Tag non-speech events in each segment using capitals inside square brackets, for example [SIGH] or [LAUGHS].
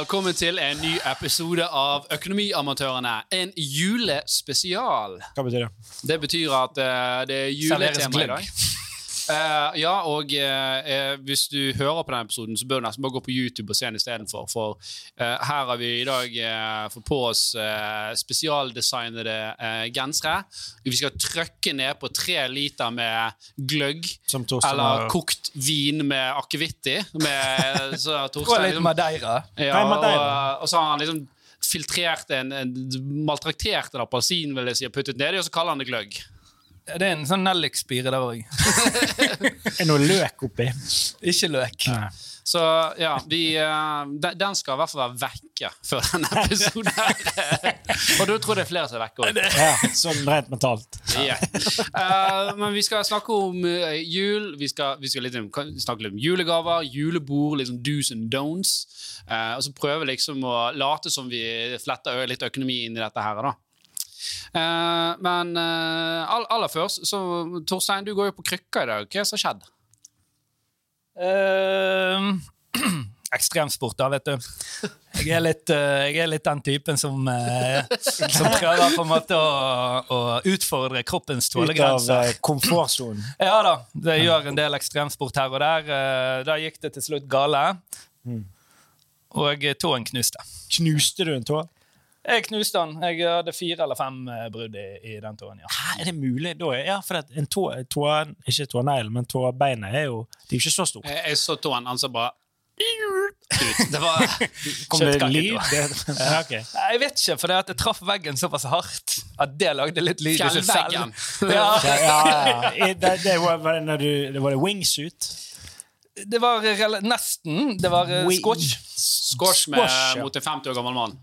velkommen til en ny episode av Økonomiamatørene. En julespesial. Hva betyr det? Det betyr at uh, det er juletema i dag. Eh, ja, og eh, hvis du hører på denne episoden, så bør du nesten bare gå på YouTube og se den istedenfor. For uh, her har vi i dag fått på oss spesialdesignede gensere. Vi skal trøkke ned på tre liter med gløgg. Eller har- kokt vin med akevitt i. Med, så [LAUGHS] Torstein litt liksom- Madeira. ja, og, og så har han liksom filtrert en, en maltraktert en appelsin, vil jeg si, og puttet nedi, og så kaller han det gløgg. Det er en sånn nellikspire der òg. [LAUGHS] Er noe løk oppi? Ikke løk. Nei. Så ja, vi, eh, den, skal i hvert fall være vekke før denne [LAUGHS] episoden. og du tror det er flere som er vekke òg. Ja, sånn rent mentalt. Ja. Uh, men vi skal snakke om eh, jul. Vi skal, vi skal litt, snakke litt om julegaver, julebord, liksom do's and don'ts. Uh, og så prøve liksom å late som vi fletter litt økonomi inn i dette her. da. Eh, men eh, all, aller først, så Torstein, du går jo på krykka i dag. Hva er det som har skjedd? Uh, [CLEARS THROAT] ekstremsport, da, vet du. Jeg er litt, eh, jeg er litt den typen som, som prøver på en måte å, å utfordre kroppens Ut av tålegrenser. komfortsonen. [LAUGHS] Ja da, det gjør en del ekstremsport her og der. Da gikk det til slutt gale. Og eh, tåen knuste. Knuste du en tå? Jeg knuste den. Jeg hadde fire eller fem eh, brudd i, i den tåen. ja. Hæ, er det mulig? Da ja, for at en tå, tå Ikke tåneglen, men tåbeinet er jo De er ikke så stort. Jeg, jeg så tåen, han så bare ut. [LAUGHS] Det var Kom det lyd? [LAUGHS] ja, okay. Jeg vet ikke, for det at jeg traff veggen såpass hardt at det lagde litt lyd i seg Fjellveggen. selv. [LAUGHS] Ja, Ja. Det, det var, når du, det var wingsuit? det var nesten. Det var Wing- squash med, Squash, ja. mot en 50 år gammel mann.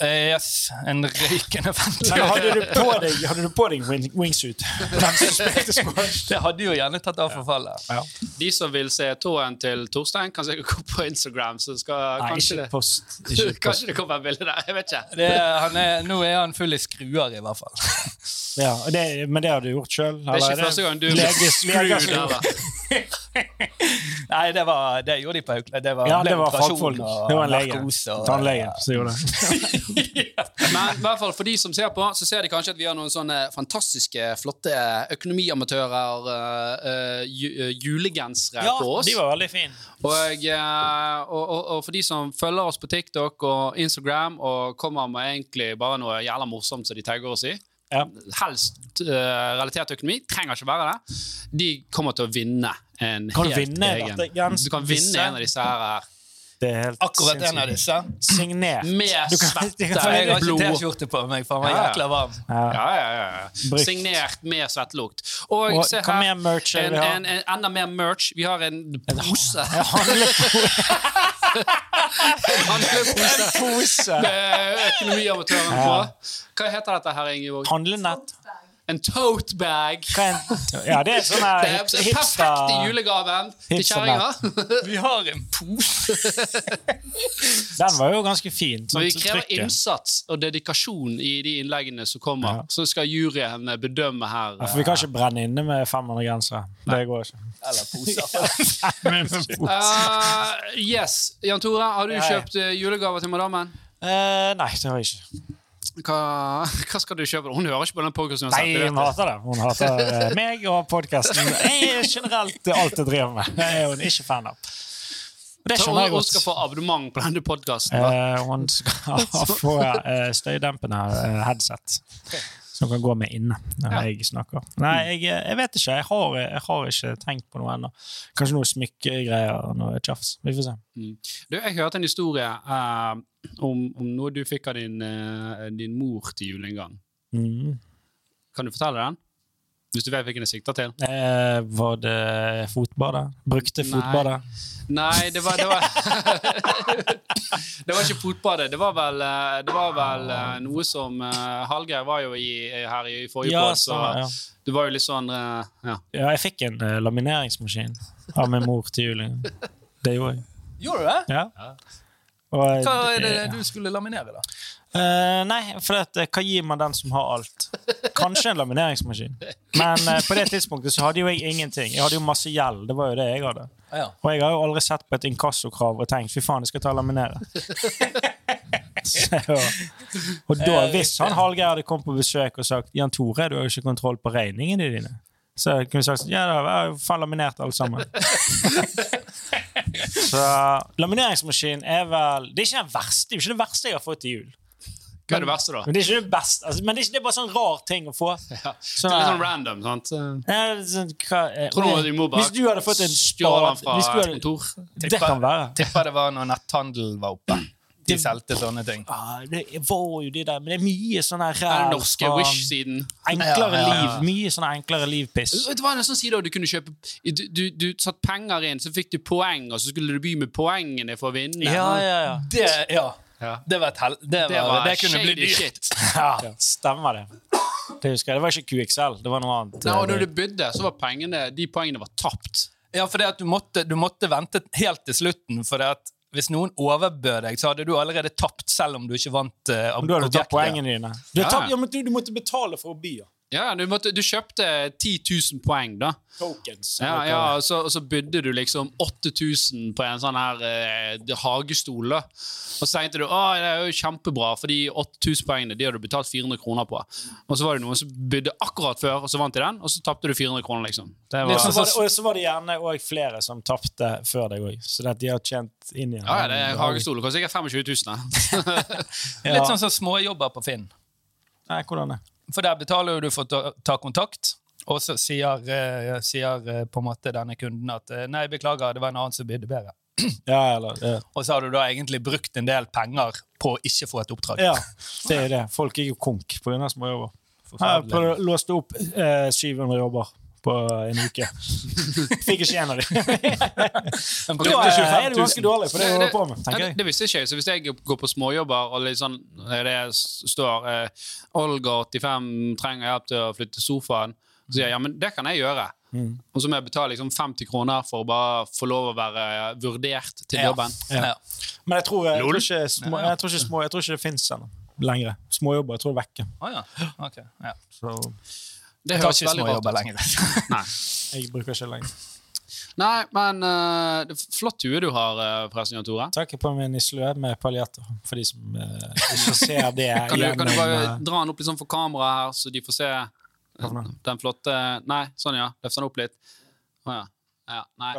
Eh, yes, En røykende 50 Nei, hadde du på deg, hadde du på deg wing, wingsuit? [LAUGHS] Det hadde jo gjerne tatt av forfallet. Ja. De som vil se tåen til Torstein, kan sikkert gå på Instagram. Så skal Nei, kanskje, [LAUGHS] ikke det, post. Ikke post. kanskje det kommer et bilde der. Jeg vet ikke. Det, han er, nå er han full i skruer, i hvert fall. [LAUGHS] Ja, det, men det har du gjort sjøl? Det er ikke første gang du blir leges-? [LAUGHS] Nei, det, var, det gjorde de på Haukeland. Det var, Ja, det var fagfolk. Det var en lege. Tannlege som gjorde det. [LAUGHS] Men i hvert fall for de som ser på, så ser de kanskje at vi har noen sånne fantastiske, flotte økonomiamatører, uh, uh, julegensere Ja, på oss. Ja, de var veldig fine. Og, uh, og, og, og for de som følger oss på TikTok og Instagram og kommer med egentlig bare noe jævla morsomt som de tagger oss i, Ja. helst uh, relatert til økonomi, trenger ikke være det, de kommer til å vinne en Kan helt vinne egen dette, Jens? Du kan Disse? vinne en av disse her. Det er helt Akkurat en av disse. Signert. Med svette, Jeg har ikke. T-skjorte på meg, for han var jækla varm. Ja. Ja, ja. Signert med svettelukt. Og, Og se her, mer merch er det en, en, en, enda mer merch. Vi har en pose. [LAUGHS] [LAUGHS] En handlepose pose. med økonomiamatøren på. Hva heter dette her, Ingeborg? Handlenett. En tote bag. Ja, det er sånn her er perfekte julegaven til kjerringa. [LAUGHS] Vi har en pose. [LAUGHS] Den var jo ganske fin. Men Sånn vi krever trykket. innsats og dedikasjon i de innleggene som kommer. Ja. Så skal juryen bedømme her. Ja, for vi kan ikke brenne inne med 500 gensere. Det går ikke. Eller [LAUGHS] poser. Eh, yes. Jan Tore, har du Ja, ja. kjøpt eh, julegaver til madammen? Uh, nei, det har jeg ikke. Hva, [LAUGHS] hva skal du kjøpe? Hun hører ikke på den podkasten. Nei, hun hater det. Hun hater [LAUGHS] eh, meg og podkasten. Generelt alt jeg driver med. Det er hun ikke fan av. Det skjønner jeg Hun skal få abonnement på denne podkasten. Eh, hun skal [LAUGHS] få eh, støydempende headset. headset som kan gå med inne når Ja. jeg snakker. Nei, jeg, jeg vet ikke. Jeg har, jeg har ikke tenkt på noe ennå. Kanskje noe smykkegreier og noe tjafs. Vi får se. Du, jeg hørte en historie uh, om, om noe du fikk av din, uh, din mor til jul en gang. Mm. Kan du fortelle den? Hvis du vet hvilken jeg sikter til? Eh, var det fotbadet? Brukte Nei. fotbadet? Nei, det var Det var, [LAUGHS] det var ikke fotbadet. Det var vel, eh, det var vel eh, noe som uh, Hallgeir var jo i, her i forrige Ja, podd, så ja. det var jo litt sånn eh, ja. ja, jeg fikk en uh, lamineringsmaskin av min mor til jul. Det gjorde jeg. Gjorde du det? Ja. Og, eh, Hva er det eh, du skulle laminere, da? Eh, nei, for at, eh, hva gir man den som har alt? kanskje en lamineringsmaskin. Men uh, på det tidspunktet så hadde jo jeg ingenting. Jeg hadde jo masse gjeld. Det var jo det jeg hadde. Ja. Og jeg har jo aldri sett på et inkassokrav og tenkt fy faen, jeg skal ta og laminere. [LAUGHS] Så, og da, hvis han Hallgeir hadde kommet på besøk og sagt Jan Tore, du har jo ikke kontroll på regningene dine, så kunne vi sagt sånn, ja, da har jo faen laminert alle sammen. [LAUGHS] Så lamineringsmaskin er vel Det er ikke den verste, det er ikke det verste jeg har fått til jul. Hva er det verste, da? Men det er ikke det beste. Altså, men det er, ikke, det er bare sånn rar ting å få. Ja. Det Sånn, er litt sånn random, sant? Ja, sånn, hva, eh, Tror du må bare Hvis du hadde fått en stjåle den fra hvis du et hadde, kontor? Det kan være. Tipper det var når netthandel var oppe. De solgte sånne ting. Ja, det var jo de der, men det er mye sånn her Den norske Wish-siden? Enklere Ja, ja, ja. liv. Mye sånn enklere liv-piss. Det var en sånn side du kunne kjøpe Du, du, du satt penger inn, så fikk du poeng, og så skulle du by med poengene for å vinne. Ja, ja, ja. Det, ja. Ja. Det var et hel... Det, Det var, var det kunne bli shady dyrt. shit. [LAUGHS] ja stemmer det. Det husker jeg. Det var ikke QXL, det var noe annet. Nei, og når du bydde, så var pengene, de poengene var tapt. Ja, for det at du måtte, du måtte vente helt til slutten. For det at hvis noen overbød deg, så hadde du allerede tapt, selv om du ikke vant uh, du hadde tatt poengene dine. Du, Ja. tapt, ja, men du, du måtte betale for å by. ja. Ja, du, måtte, du kjøpte 10 000 poeng, da. Tokens. Ja, ja, og så, og så bydde du liksom 8000 på en sånn her eh, hagestol. da. Og så tenkte du å, det er jo kjempebra, for de 8000 poengene de hadde du betalt 400 kroner på. Og så var det noen som bydde akkurat før, og så vant de den, og så tapte du 400 kroner. liksom. Og så var, var, det- og så var det gjerne også flere som tapte før deg òg, så det at de har tjent inn igjen. ja, ja, det er hagestol. kanskje koster sikkert 25 000. da. [LAUGHS] Ja. Litt sånn som småjobber på Finn. Nei, hvordan er det? For der betaler du for å ta, ta kontakt, og så sier, eh, sier eh, på en måte denne kunden at eh, nei, beklager, det var en annen som bydde bedre. Ja, eller ja. Og så har du da egentlig brukt en del penger på å ikke få et oppdrag. ja, det er det. Folk er jo konk pga. småjobber. Jeg låste opp eh, 700 jobber på en uke. Fikk ikke en av dem. [LAUGHS] Da er 25 du ganske dårlig på det du holder på med, tenker det, jeg. det visste ikke jeg. Så hvis jeg går på småjobber, og sånn, eh, det står eh, Olga 85 trenger hjelp til å flytte sofaen, så sier jeg ja, men det kan jeg gjøre. Mm. Og så må jeg betale liksom 50 kroner for å bare få lov å være vurdert til jobben. Ja. Ja. Men jeg tror, jeg, Lol. tror ikke, små, jeg tror ikke, små, jeg tror ikke det fins ennå lenger. Småjobber. Jeg tror det er vekke. Å ja. okay. Ja. Så Det høres ikke veldig rart ut. [LAUGHS] Nei. jeg bruker ikke lenge. Nei, men uh, det er flott hue du har, uh, forresten, Jan Tore. Takk på min en med paljetter, for de som uh, ikke ser det [LAUGHS] Kan du, kan du bare dra den opp litt sånn for kamera her, så de får se uh, den flotte Nei, sånn, ja. Løft den opp litt. Å ja. ja. Nei.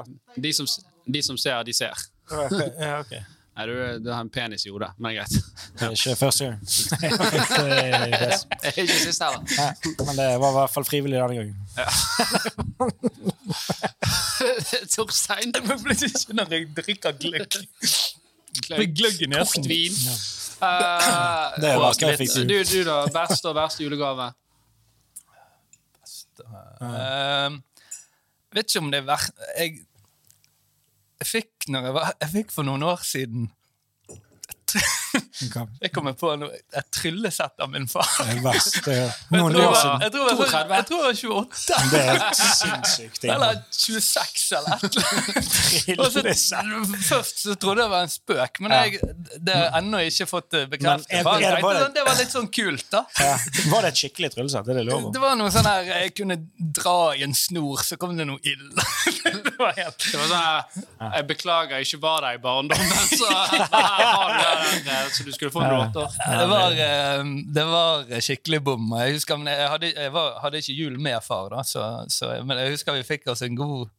De som, de som ser, de ser. [LAUGHS] Ja, ok. Nei, du, du har en penis i hodet, men greit. Det er ikke første gang. [LAUGHS] Det er. Ikke sist heller. Nei, Men det var i hvert fall frivillig denne gangen. Ja. Torstein. [LAUGHS] Det blir ikke når jeg drikker gløgg. Med gløgg i nesen. Kort vin. Eh, Det er og verst jeg fikk du, du, da. Beste og verste julegave? Beste uh, vet ikke om det er verdt jeg, jeg fikk når jeg var Jeg fikk for noen år siden Jeg kommer på noe, et tryllesett av min far. er det verst? Det er noen år siden. jeg tror jeg var- jeg tror jeg var 28. Det er sinnssykt. Eller 26, eller et eller annet. Så, først så trodde jeg det var en spøk, men jeg, det har jeg ennå ikke fått eh, bekreftet. det var litt sånn kult, da. Var det et skikkelig tryllesett? Er det lov? Det var noe sånn her Jeg kunne dra i en snor, så kom det noe ild. Det var helt Det var sånn Jeg beklager jeg ikke var der i barndommen, [LAUGHS] så her du der, eh, så du skulle få en låter. det var, eh, det var skikkelig bom. Jeg husker, men jeg hadde, jeg var, hadde ikke jul med far, da, så, så, men jeg husker vi fikk oss en god,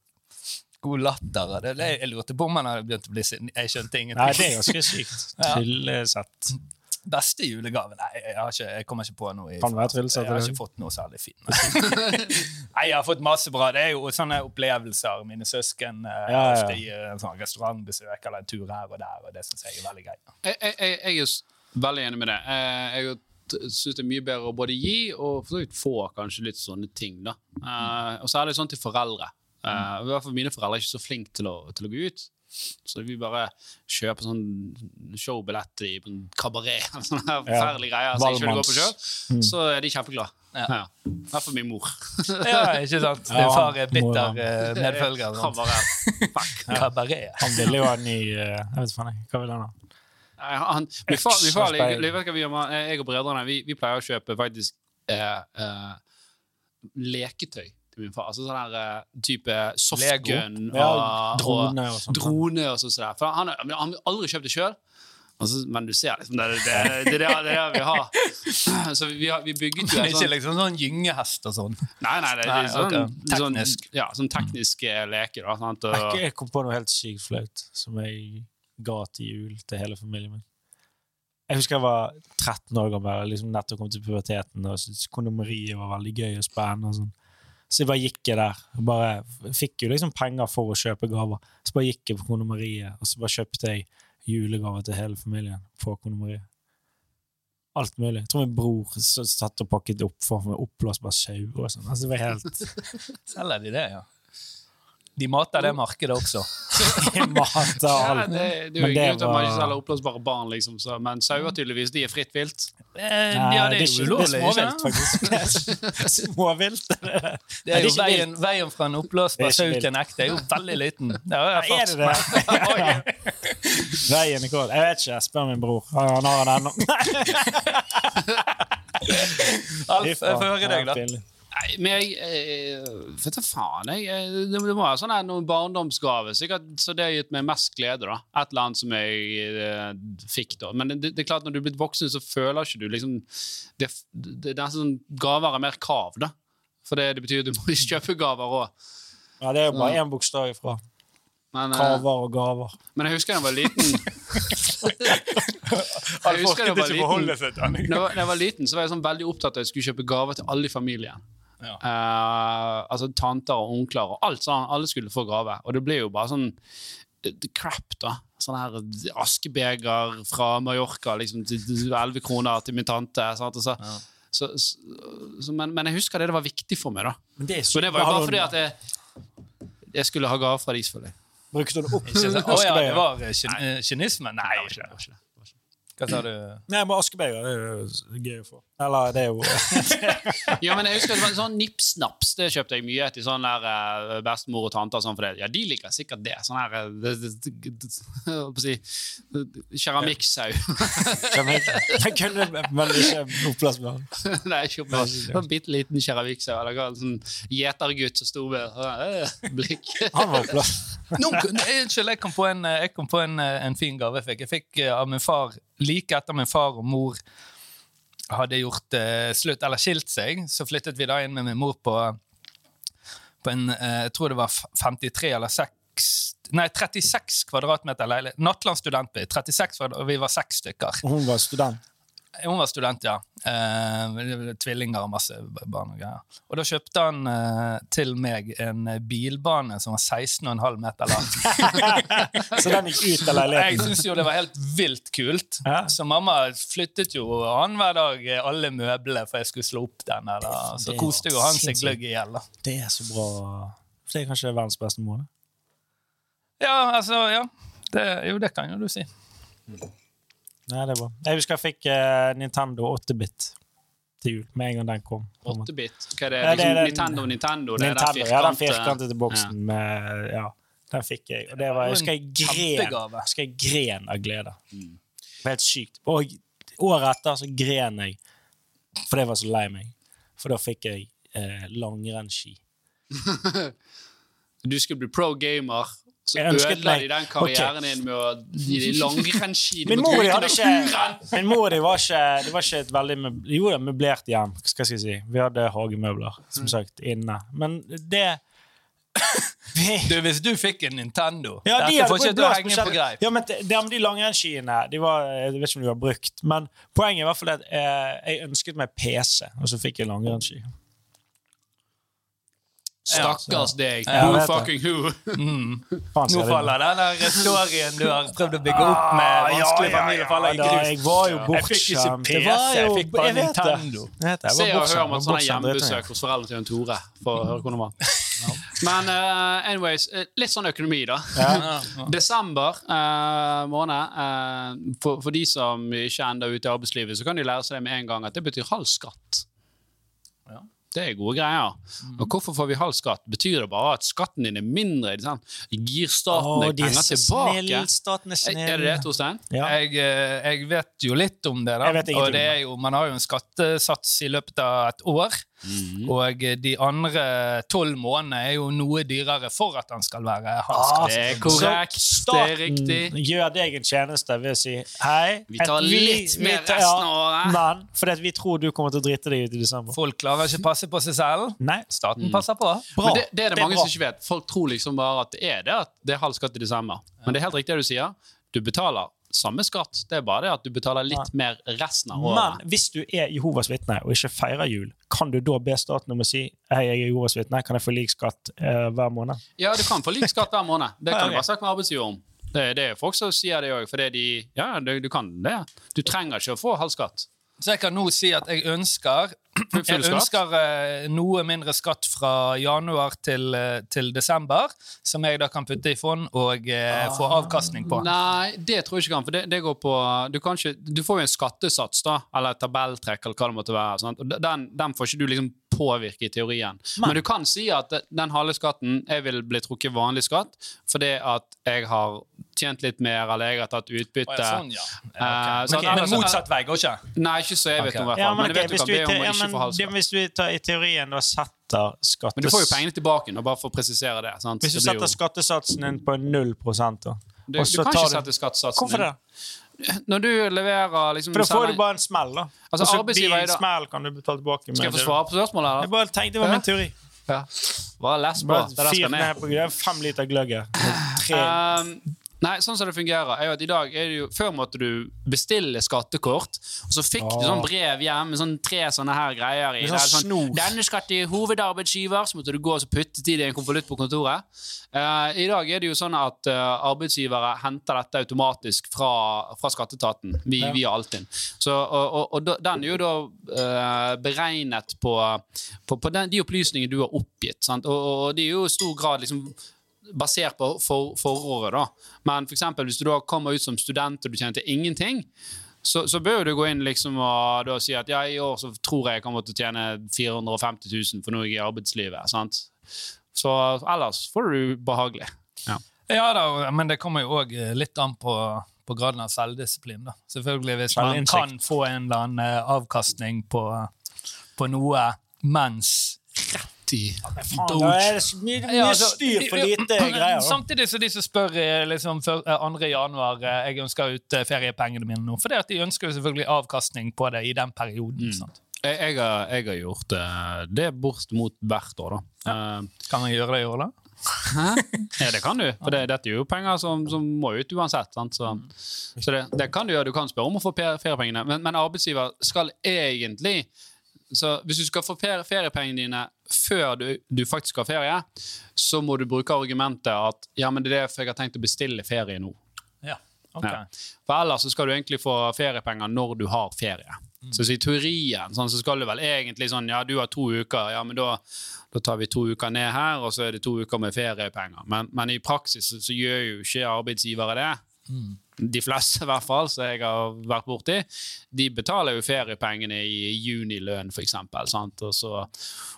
god latter. jeg, jeg lurte på om han hadde begynt å bli sint. Jeg skjønte Nei, det er ganske sykt. [LAUGHS] Ja. Beste julegave? Nei, jeg, har ikke, jeg kommer ikke på noe. i- Kan være tryllesett, Jeg har ikke fått noe særlig fint. [LAUGHS] Nei, jeg har fått masse bra. Det er jo sånne opplevelser. Mine søsken uh, Ja, ja. ofte gir en sånn restaurantbesøk eller en tur her og der, og det syns jeg er veldig greit. Jeg, jeg, jeg, jeg er veldig enig med det. Eh, Jeg syns det er mye bedre å både gi og for så vidt få kanskje litt sånne ting. da. Uh, og særlig sånn til foreldre. Uh, I hvert fall Mine foreldre er ikke så flinke til å, til å gå ut. Så vi bare kjøper sånn showbillett i en kabaret. [LAUGHS] eller Sånne forferdelige greier som jeg ikke vil gå på selv. Så er de kjempeglade. Ja. Ja. I hvert fall min mor. Ja, ikke sant? Din Ja, far er bitter må- eh, medfølger. Han bare fuck. [LAUGHS] Kabaret. Han ville jo ha den ny eh, Jeg vet ikke. Hva vil han ha? Nei, Han, min far, min far, jeg og brødrene vi, vi pleier å kjøpe faktisk eh, eh, leketøy far. Altså sånn her eh, type softgun og, Ja, og drone og sånt. drone og sånn. sånn. For han, han har aldri kjøpt det sjøl. Men du ser liksom det, er det, det, det, det vi har. [CLEARS THROAT] Så vi, vi bygget jo Det er ikke sånn liksom sånn gyngehest og sånn. Nei, nei, det er sånn, ok. sånn, Teknisk. ja, sånn tekniske leker. Da, sant? Og, jeg kom på noe helt sykt flaut som jeg ga til jul til hele familien min. Jeg husker jeg var 13 år gammel, liksom nettopp kom til puberteten, og syntes kondomeriet var veldig gøy og spennende. og sånn. Så jeg bare gikk jeg der. og bare Fikk jo liksom penger for å kjøpe gaver. Så bare gikk jeg på Kone Marie, og så bare kjøpte jeg julegaver til hele familien på Marie Alt mulig. Jeg tror min bror satt og pakket opp for meg oppblåsbar sau og sånn. Altså, det var helt [LAUGHS] Selger de det, ja? De mater det markedet også. [LAUGHS] de mater alt. ja, det, det er jo Men det ingen til at man ikke selger oppblåsbare barn, liksom. Så, men sauer tydeligvis, de er fritt vilt. Eh, ja, [LAUGHS] det er jo ulovlig. Det småvilt, faktisk. småvilt. Det er jo veien, veien fra en oppblåsbar sau til en ekte er jo veldig liten. [LAUGHS] Det har jeg Er det det? Veien er kål. Jeg vet ikke. Jeg Spør min bror. Han har den ennå. Alf, jeg får høre deg, da. Nei, men jeg eh, Vet du faen, jeg, eh, det, det må være sånn noen barndomsgave. Sikkert så det har gitt meg mest glede. da Et eller annet som jeg eh, fikk. da Men det, det er klart når du er blitt voksen, så føler ikke du liksom Det, det, er sånn Gaver er mer krav, da. For det, det betyr at du må [LAUGHS] kjøpe gaver òg. Ja, det er jo bare én bokstav ifra. Men, Kaver og gaver. men jeg husker da jeg var liten [LAUGHS] Jeg husker da jeg var liten når jeg var liten, så var jeg sånn veldig opptatt av at jeg skulle kjøpe gaver til alle i familien. Ja. Uh, altså tanter og onkler og alt sånn. Alle skulle få gave. Og det ble jo bare sånn eh, crap, da. Sånn her askebeger fra Mallorca liksom, til elleve kroner til min tante. Sant? Og så, Ja. så, så, så, men, men jeg husker det, det var viktig for meg, da. Men det, Så det var jo bare fordi at jeg, jeg skulle ha gave fra de, selvfølgelig. Brukte du opp askebeger? Ja, det var eh, kyn- kynisme? Nei, Det var ikke det, det var ikke det. Hva sa du? Nei, men askebeger det er gøy å få. Eller det er jo [LAUGHS] Ja, men jeg husker det var en sånn nippsnaps. Det kjøpte jeg mye til sånn der eh, bestemor og tante. og Sånn, for det. Ja, de liker sikkert det. Sånn her si, Keramikksau. Jeg kunne man ikke oppblåsbar. [LAUGHS] Nei, ikke opp en bitte liten keramikksau. Eller hva, en sånn gjetergutt som sto med øh, blikk. [LAUGHS] Han var oppblåsbar. Unnskyld, jeg kom på en, eh, jeg kom på en, eh, en fin gave jeg fikk. Jeg fikk eh, av min far, like etter min far og mor hadde gjort eh, slutt, eller skilt seg, så flyttet vi da inn med min mor på, på en, eh, jeg tror det var 53 eller 6, nei 36 kvadratmeter leilighet. Nattland studentby, 36 kvadrat, og vi var seks stykker. Hun var student. Hun var student, ja. Eh, tvillinger og masse barn og greier. Og da kjøpte han eh, til meg en bilbane som var 16,5 meter lang. [LAUGHS] Så den gikk ut av leiligheten? Jeg syns jo det var helt vilt kult. Ja. Så mamma flyttet jo annenhver dag eh, alle møblene for jeg skulle slå opp den. Eller. Så Det koste jo han seg gløgg i hjel. Det er så bra. Det er kanskje verdens beste måned? Ja, altså, ja. Det, jo, det kan jo du si. Nei, det er bra. Jeg husker jeg fikk uh, Nintendo 8-bit til jul med en gang den kom. 8-bit. Hva er det? Ja, det er Liksom, den- Nintendo, Nintendo? Det er Nintendo, den ja, den firkantete boksen med Ja, den fikk jeg. Og det var, jeg husker jeg gren, husker jeg gren av glede. Det var helt sykt. Og året etter så gren jeg for det var så lei meg. For da fikk jeg eh, langrennsski. [LAUGHS] Du skulle bli pro gamer, så meg- de den karrieren din med å gi deg langrennsski. Min mor og de bruke hadde ikke Min mor og de var ikke Det var ikke et veldig møb- Jo, møblert hjem, skal jeg si. Vi hadde hagemøbler, som sagt, inne. Men det [LAUGHS] Du, Hvis du fikk en Nintendo Ja, de Dette fortsetter du henge på greip. Ja, men de, de langrennsskiene de var, Jeg vet ikke om de var brukt, men poenget er i hvert fall at eh, jeg ønsket meg PC, og så fikk jeg langrennsski. Stakkars deg. Ja, Who fucking who? Mm. [LAUGHS] Nå faller den der storyen du har prøvd å bygge opp med Ah, vanskelig familie, faller i grus. Jeg var jo Jeg fikk ikke bortskjemt. PC, jeg fikk bare. Nintendo. Se og hør om et sånt bortskjemt, hjemmebesøk hos foreldrene til en Tore. For å høre hvordan det var. Men uh, anyways, eh, litt sånn økonomi, da. [LAUGHS] Desember uh, måned. Uh, for, for de som ikke er enda ute i arbeidslivet, så kan de lære seg det med en gang at det betyr halv skatt. Det er gode greier. Og hvorfor får vi halv skatt? Betyr det bare at skatten din er mindre? Ikke sant? Gir staten deg de er penger så tilbake? snill, staten er snill. er det det, Torstein? Ja. Jeg, eh, jeg vet jo litt om det, da. Jeg vet og det er jo, man har jo en skattesats i løpet av et år. Mhm. Og eh, de andre tolv månedene er jo noe dyrere for at den skal være Ah, Det er korrekt. Så Det er riktig. gjør deg en tjeneste ved å si hei. Vi tar vi, litt mer tar- resten av året. Men fordi vi tror du kommer til å drite deg ut i desember. Folk klarer ikke å passe på seg selv. Nei, Staten passer på. bra. Men det, det er det mange er som ikke vet. Folk tror liksom bare at det er det at det er halv skatt i desember. Men det er helt riktig det du sier. Du betaler samme skatt. Det er bare det at du betaler litt mer resten av året. Men hvis du er Jehovas vitne og ikke feirer jul, kan du da be staten om å si hei, jeg er Jehovas vitne, kan jeg få lik skatt eh, hver måned? Ja, du kan få lik skatt hver måned. Det kan du [LAUGHS] bare snakke med arbeidsgiver om. Det, det er folk som sier det òg, fordi de Ja, du, du kan det. Du trenger ikke å få halv skatt. Så jeg kan nå si at jeg ønsker Jeg ønsker eh, noe mindre skatt fra januar til, eh, til desember, som jeg da kan putte i fond og eh, få avkastning på. Nei, det tror jeg ikke kan. For det, det går på du, kan ikke, du får jo en skattesats, da, eller et tabelltrekk, eller hva det måtte være. Sant? Og den, den får ikke du liksom påvirke i teorien. Men, du kan si at den halve skatten jeg vil bli trukket vanlig skatt fordi at jeg har tjent litt mer, eller jeg har tatt utbytte. Ja, sånn, ja. Eh, Ja, okay. sånn, Men altså, motsatt vei går ikke? Nei, ikke så jeg vet okay. om, i hvert Ja, fall. men, men, ok, jeg vet du kan be om å ja, ikke få halv skatt. hvis du tar i teorien da setter skattes... Men du får jo pengene tilbake nå, bare for å presisere det. Sant? Hvis du Det blir setter jo- skattesatsen din på 0 da. du, du kan ikke du- sette skattesatsen Hvorfor det? Når du leverer liksom, For da får du bare en smell, da. Altså, Og så arbeidsgiver i smell kan du betale tilbake. Skal jeg få svare på spørsmålet? Jeg bare tenkte det var min teori. Ja. Bare les på. Bare fyr ned på fem liter gløgg her. Tre. Um, nei, sånn som det fungerer er jo at i dag er det jo, Før måtte du bestille skattekort, og så fikk du Ah. sånn brev hjem med sånn tre sånne her greier i. Det er sånn snor. Denne skal til hovedarbeidsgiver, så måtte du gå og putte det i en konvolutt på kontoret. Uh, I dag er det jo sånn at uh, arbeidsgivere henter dette automatisk fra, fra skatteetaten vi, Ja. via Altinn. Så, og, og, og den er jo da uh, beregnet på, på, på den, de opplysningene du har oppgitt. Sant? Og, og, det er jo i stor grad liksom basert på for, foråret. da. Men for eksempel, hvis du da kommer ut som student og du tjente ingenting, så, så bør du gå inn liksom og da si at ja, i år så tror jeg jeg kommer til å tjene 450 000 for noe i arbeidslivet. sant? Så ellers får du behagelig. Ja. Ja da, men det kommer jo òg litt an på, på graden av selvdisiplin. da. Selvfølgelig Hvis man kan få en eller annen eh, avkastning på, på noe mens Det så mye, mye Ja, altså, styr for lite greier. Samtidig så de som spør eh, liksom, eh, 2. januar eh, jeg ønsker ut eh, feriepengene mine nå. For det at de ønsker jo selvfølgelig avkastning på det i den perioden. sant? Jeg, jeg, har, jeg har gjort eh, det bortimot hvert år, da. Eh, Kan jeg gjøre det i år, da? Ja, det kan du. For det, dette er jo penger som, som må ut uansett. Sant? Så, så det, det kan du gjøre. Du kan spørre om å få feriepengene, men, men arbeidsgiver skal egentlig så Hvis du skal få ferie, feriepengene dine før du, du faktisk har ferie, så må du bruke argumentet at ja, men det er derfor jeg har tenkt å bestille ferie nå. Ja. ok. Ja. For ellers så skal du egentlig få feriepenger når du har ferie. Så, så i teorien sånn, så skal du vel egentlig sånn Ja, du har to uker, ja, men da, da tar vi to uker ned her, og så er det to uker med feriepenger. Men, men i praksis så, så gjør jo ikke arbeidsgivere det. De fleste, i hvert fall, som jeg har vært borti, de betaler jo feriepengene i junilønn, eksempel. Og så,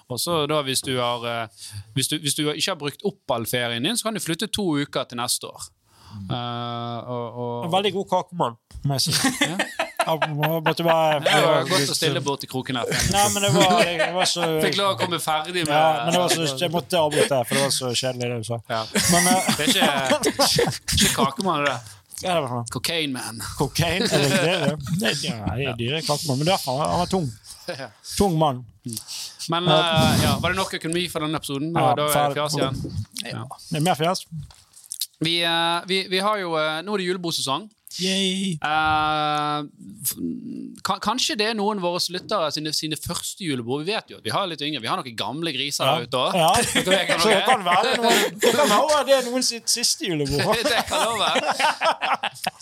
og så da, hvis du, har, eh, hvis, du, hvis du ikke har brukt opp all ferien din, så kan du flytte to uker til neste år. Uh, og, og, En Veldig god kakemann, må jeg si. [LAUGHS] Måtte bare det var godt å stille bort i kroken her. Nei, men det var, det var så Fikk lov å komme ferdig med ja, men det var så, Jeg måtte avbryte, for det var så kjedelig, det du sa. Ja. Men uh, Det er ikke, [LAUGHS] ikke kakemann, det. Ja, det var. Cocaine man. Kokain er det det? det? ja, det er dyre kakemann. Men derfor han var tung. Tung mann. Men uh, ja, var det nok økonomi for denne episoden? Ja, da er det fjas igjen. Ja. Det er mer fjas. Vi, uh, vi, vi har jo uh, Nå er det julebordsesong. Yay. Eh, kanskje det er noen av våre lyttere sine, sine første julebord. Vi vet jo at vi har litt yngre. Vi har noen gamle griser der ute òg. Ja. [LAUGHS] Så [LAUGHS] det kan være noen, det kan være det er noen sitt siste julebord. [LAUGHS] det kan love.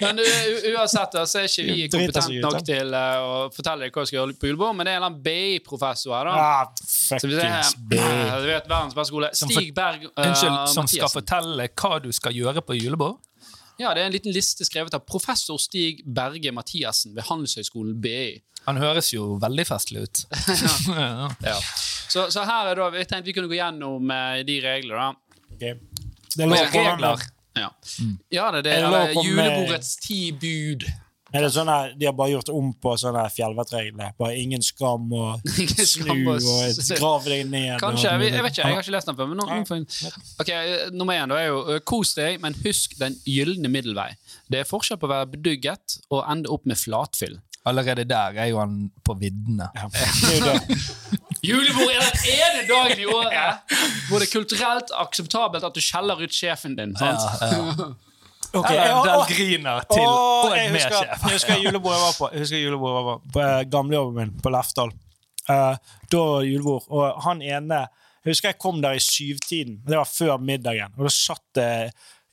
Men u- uansett så er ikke vi Driter seg kompetent ut, nok til eh, å fortelle deg hva vi skal gjøre på julebord, men det er en eller annen BI-professor her, da. Ah, Så vi ser du vet, verdens beste skole. Stig Berg uh, Unnskyld, som skal fortelle hva du skal gjøre på julebord? Ja, det er en liten liste skrevet av professor Stig Berge Mathiassen ved Handelshøyskolen BI. Han høres jo veldig festlig ut. [LAUGHS] ja. Ja. Så, så her er da, jeg tenkte vi kunne gå gjennom eh, de reglene. da. Ok. Det er lov å komme Regler. med Ja, ja det er det. Er med- julebordets ti bud. Er det sånn her, De har bare gjort om på sånne fjellvettregler? Bare ingen skam og [LAUGHS] Ingen snu skam og og grav deg ned? Kanskje. og- Jeg, jeg vet ikke, jeg har ikke lest den før. Men nå ok, Nummer én da er jo kos deg, men husk den gylne middelvei. Det er forskjell på å være bedugget og ende opp med flatfyll. Allerede der er jo han på viddene. Ja, det. [LAUGHS] Julebord er den ene dagen i året hvor det er kulturelt akseptabelt at du skjeller ut sjefen din. sant? Ok, [LAUGHS] Eller ja, Del den Griner til og en medsjef. jeg husker julebordet jeg var på. Jeg husker julebordet jeg var på, på eh, gamlejobben min på Lefdal. Uh, da var det julebord, og han ene Jeg husker jeg kom der i syvtiden. Det var før middagen. Og da satt det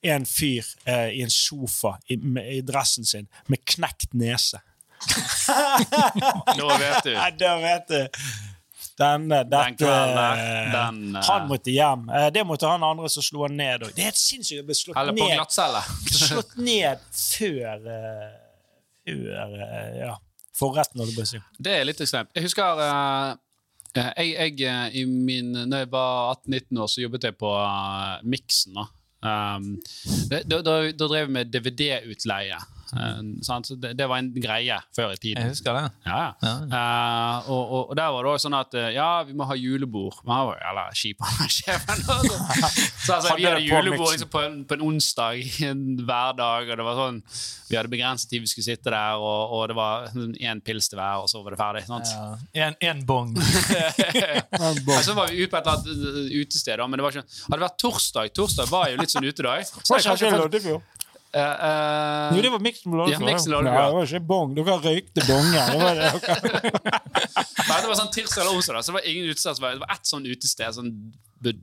en fyr eh, i en sofa i, med, i dressen sin med knekt nese. [LAUGHS] Nå vet du. Ja, da vet du. Denne, Den dette kvelden der, den, eh, Han måtte hjem. Eh, det måtte han andre som slo han ned. òg. Det er helt sinnssykt å bli slått Eller på ned glattcelle. [LAUGHS] slått ned før eh, Før eh, ja, forretten, holdt jeg på å si. Det er litt ekstremt. Jeg husker eh, eh, jeg, jeg, eh, i min, når jeg var 18-19 år, så jobbet jeg på uh, Miksen. Da. Um, da, da, da drev vi med DVD-utleie. Eh, sant? Så det, det var en greie før i tiden. Jeg husker det. Ja, ja. Uh, og, og, og der var det også sånn at eh, ja, vi må ha julebord. Var eller jævla kjip, han sjefen. altså. [LAUGHS] Så altså, vi Hadde julebord liksom, på, en, på en onsdag [LAUGHS] en hverdag, og det var sånn Vi hadde begrenset tid vi skulle sitte der, og, og det var én pils til hver, og så var det ferdig. sant? Ja. En, en bong. [LAUGHS] Og så var vi ute på et eller annet utested, men det var ikke, hadde det vært torsdag Torsdag var jo litt sånn utedag. Så jeg kanskje eh, eh, Jo, det var miksen på Ja. Nei, det var ikke bong. Dere røykte bonger. Det var det. [LAUGHS] Nei, det var sånn tirsdag eller onsdag, da, så det var ingen utested. Det var ett sånn utested. Sånn, det,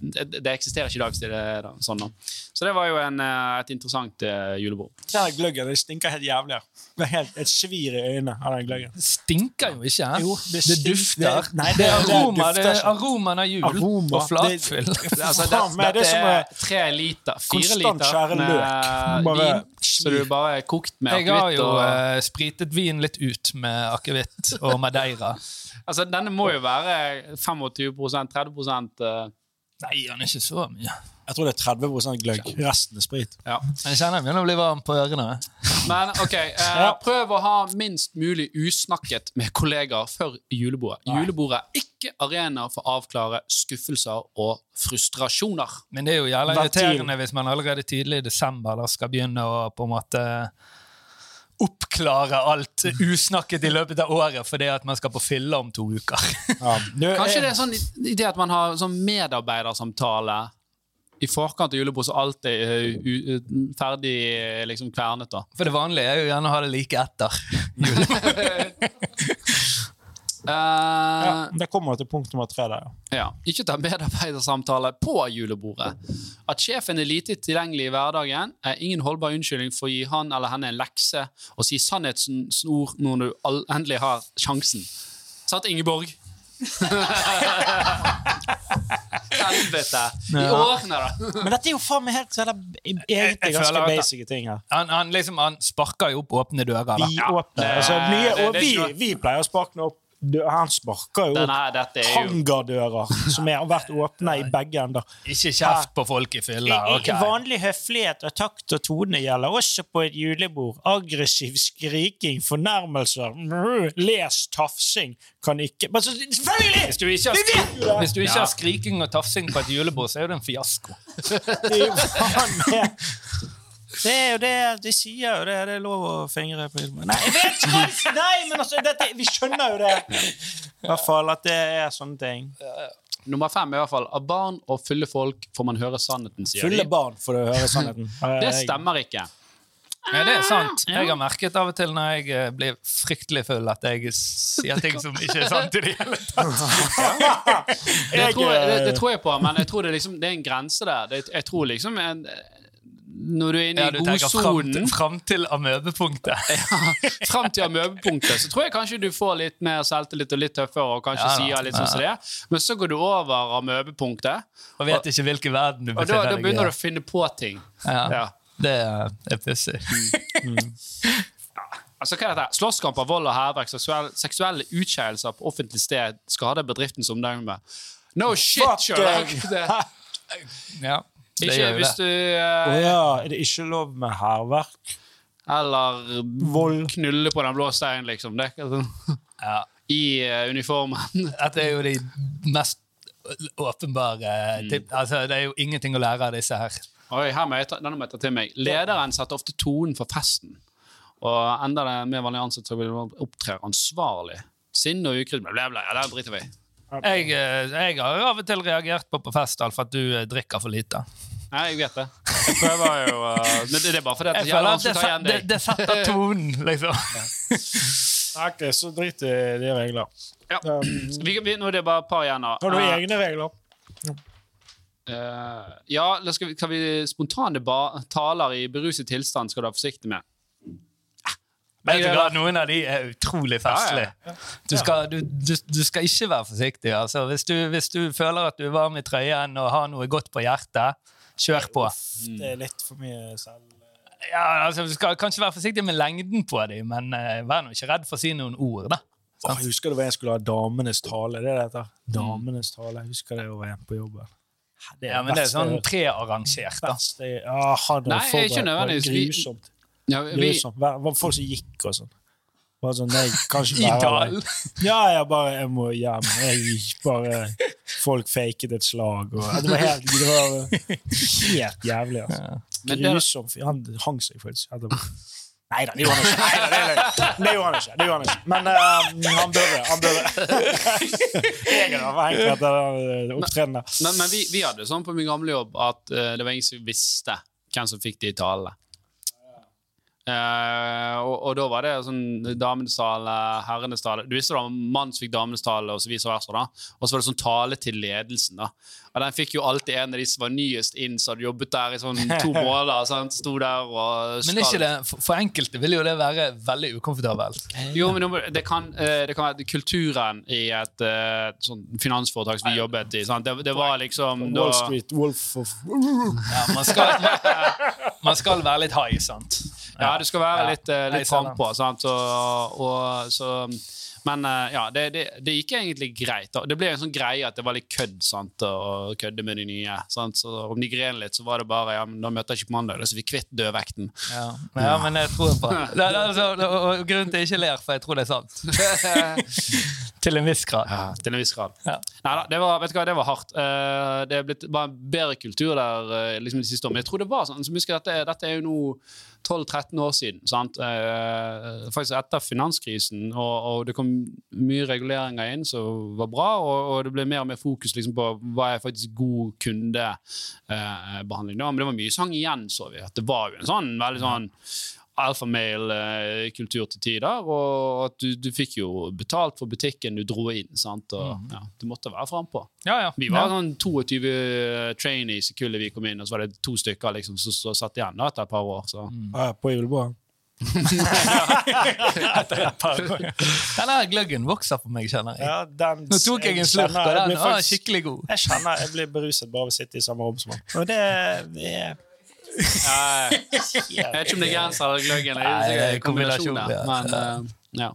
det eksisterer ikke i dag. Så det, er sånn, da. så det var jo en, eh, et interessant eh, julebord. Den gløggen det stinker helt jævlig. er helt et svir i øynene av den gløggen. Det stinker jo ikke. Jo, det det, dufter. det- nei, det, er aroma, det dufter er aromaen av jul Aroma, og flatfyll. Altså, det, Faen det dette er er tre liter, fire liter med løk. Bare vin. Så du bare er kokt med Jeg har jo og eh, spritet vin litt ut med akevitt og madeira. [LAUGHS] Altså, denne må jo være 25 30 eh, Nei, han er ikke så mye. Jeg tror det er 30 gløgg. Resten er sprit. ja. Jeg kjenner jeg begynner å bli varm på ørene. Men ok, eh, [LAUGHS] Ja. prøv å ha minst mulig usnakket med kollegaer før julebordet. Julebordet er ikke arena for å avklare skuffelser og frustrasjoner. Men det er jo jævla irriterende hvis man allerede tidlig i desember da skal begynne å på en måte oppklare alt usnakket i løpet av året fordi at man skal på fylle om to uker. Ja. Kanskje det er sånn idé at man har sånn medarbeidersamtale i forkant av julebord, så alt er eh, u- ferdig eh, liksom kvernet. da. For det vanlige er jo gjerne å ha det like etter. [LAUGHS] Eh, ja, Det kommer til punkt nummer tre der, ja. Ja, Ikke ta medarbeidersamtale på julebordet. At sjefen er lite tilgjengelig i hverdagen, er ingen holdbar unnskyldning for å gi han eller henne en lekse og si sannhetens ord når du all- endelig har sjansen. Sant, Ingeborg? [LAUGHS] Helvete! I årene, da! Men dette er jo faen meg helt egentlig ganske basic ting her. Han, han, liksom, han sparker jo opp åpne dører. Vi åpner. Altså, nye, og vi, vi pleier å sparke opp Han sparker jo opp er hangardører som har vært åpne i begge ender. Ikke kjeft på folk i fylla. Okay. Vanlig høflighet og takt og tone gjelder også på et julebord. Aggressiv skriking, fornærmelser, les, tafsing kan ikke Men Selvfølgelig! Hvis du ikke har, det! hvis du ikke Ja. har skriking og tafsing på et julebord, så er det en fiasko. Det er jo faen meg det er jo det de sier jo det. Det er lov å fingre på julebord. Nei, jeg vet ikke! Nei, men altså, dette, vi skjønner jo det. I hvert fall at det er sånne ting. Nummer fem er i hvert fall av barn og fulle folk får man høre sannheten, sier Fulle de. barn, får du høre sannheten. [LAUGHS] Det stemmer ikke. Ja, det er sant. Jeg har merket av og til når jeg eh, blir fryktelig full, at jeg sier ting som ikke er sant i det hele tatt. [LAUGHS] Det tror jeg, det, det eh, tror jeg på, men jeg tror det, liksom, det er en grense der. Jeg tror liksom en, Når du er inne Ja, i godsonen, fram til amøbepunktet. [LAUGHS] fram til amøbepunktet, så tror jeg kanskje du får litt mer selvtillit og litt tøffere og kanskje Ja sier litt sånn som det er. Men så går du over amøbepunktet, Og vet ikke hvilken verden du og da, befinner da deg begynner du å finne på ting. Ja, Ja. Det er, pussig. [LAUGHS] Altså, hva er dette? Slåsskamper, vold og hærverk, seksuelle, seksuelle utskeielser på offentlig sted skader bedriftens omdømme. No shit, Sherlock! [LAUGHS] Ja, det ikke gjør hvis det. du eh, ja, er det ikke lov med hærverk? Eller Vold. knulle på den blå steinen, liksom. Det, er ikke sånn- Ja. I eh, uniformen. [LAUGHS] Dette er jo de mest åpenbare Mm. Altså, Det er jo ingenting å lære av disse her. Oi, her må jeg ta, denne må jeg ta til meg. Lederen setter ofte tonen for festen. Og enda det mer vanlig ansett, så vil man opptre ansvarlig. Sinne og ukrutt, bla, bla. Ja, det driter vi i. Jeg, eh, jeg har av og til reagert på på fest Alf, at du eh, drikker for lite. Nei, jeg vet det. Jeg prøver jo uh, Men det det er bare fordi at Jeg det er føler at det, igjen det, det setter tonen, liksom. Ok, så drit i de regler. Ja. Um, Vi, vi, nå er det bare et par igjen. har du uh, egne regler? Uh, ja, skal vi, kan vi spontane ba taler i beruset tilstand skal du være forsiktig med. Du Jeg- hva, Noen av de er utrolig festlige. Du skal, du, du, du skal ikke være forsiktig. Altså. Hvis, du, hvis du føler at du er varm i trøyen og har noe godt på hjertet, kjør på. Det er litt for mye selv... Ja, altså, Du skal kanskje være forsiktig med lengden på dem, men uh, vær nå ikke redd for å si noen ord. da. Oh, jeg husker det var en skulle ha damenes tale. Det er det heter. Damenes tale. Jeg husker det var en på jobben. Det Ja, men det er sånn prearrangert. da. beste, ja, Nei, ikke nødvendigvis. Grusomt. Ja, vi, Liksom, var folk som gikk og sånn. Bare sånn, nei, kanskje [LAUGHS] I dalen. Ja, jeg bare jeg må hjem. Jeg bare Folk faket et slag. Og, det var helt, det var helt jævlig. Altså. Men det- Han hang seg faktisk etterpå. Nei da, det gjorde han ikke. Neida, det, gjorde han ikke. Det gjorde han ikke. Men uh, han burde. Han burde. jeg [LAUGHS] hengt etter opptredenen Men, men men vi, vi hadde sånn på min gamle jobb at uh, det var ingen som visste hvem som fikk de talene. Eh, og, og da var det sånn damenes tale, herrenes tale Du visste da mann som fikk damenes tale, og så vice versa. da Og så var det sånn tale til ledelsen. da Og den fikk jo alltid en av de som var nyest inn, som hadde jobbet der i sånn to [LAUGHS] måneder. Sant? Sto der og Men ikke det, for, for enkelte vil jo det være veldig ukomfortabelt. Jo, men det kan, eh, det kan være kulturen i et eh, sånn finansforetak som vi jobbet i. Sant? Det, det var liksom da- Wall Street Wolf of Ja, man, skal, man, man skal være litt high, sant? Ja, du skal være Ja. litt, eh, Nei, litt frampå. så, men eh, ja, det, det, det gikk egentlig greit. Det ble en sånn greie at det var litt kødd sant? å kødde med de nye. sant? Så Om de gren litt, så var det bare ja, men da møter jeg ikke på mandag. Da er vi kvitt dødvekten. Ja. ja, men jeg tror på det. det, altså, og- Grunnen til at jeg ikke ler, for jeg tror det er sant. [LAUGHS] Til en viss grad. Ja, til en viss grad. Ja. Neida, det var, vet du hva, det var hardt. Eh, det er blitt bare en bedre kultur der eh, liksom de siste årene. Men jeg tror det var sånn, så husker dette, dette er jo nå 12-13 år siden. sant? Eh, faktisk etter finanskrisen. Og, og det kom mye reguleringer inn som var bra, og, og det ble mer og mer fokus liksom, på hva er faktisk god kundebehandling. Men det var mye sang igjen, så vi. At det var jo en sånn veldig sånn alfamail-kultur til tider, og at du, du fikk jo betalt for butikken du dro inn. sant? Og, ja, du måtte være frampå. Ja, ja. Vi var ja. sånn 22 trainees i kullet vi kom inn, og så var det to stykker liksom, som satt igjen da, etter et par år. Så. Ja, på julebordet. [LAUGHS] Denne gløggen vokser på meg, kjenner jeg. Ja, den, Nå tok jeg en slurk, og den var skikkelig god. Jeg kjenner jeg blir beruset bare av å sitte i samme rom som han. Og det, det er jeg vet ikke om det er genser eller gløgg er er kombinasjon, kombinasjoner. Men eh, ja.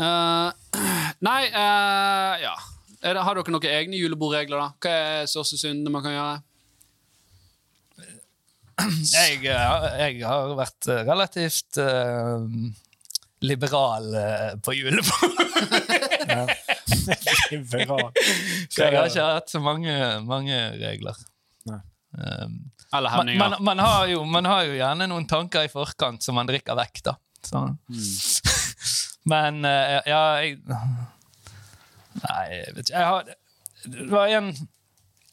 Eh, nei, eh, ja. Er det, har dere noen egne julebordregler? da? Hva er største syndene man kan gjøre? Jeg, eh, jeg har vært eh, relativt uh, liberal uh, på julebord. [LAUGHS] liberal. Så jeg har ikke hatt så mange, mange regler. Um, Eller man, hemninger? man, man, har jo, man har jo gjerne noen tanker i forkant som man drikker vekk, da. Så. [LAUGHS] Men eh, ja, jeg Nei, jeg vet ikke. Jeg har, det var en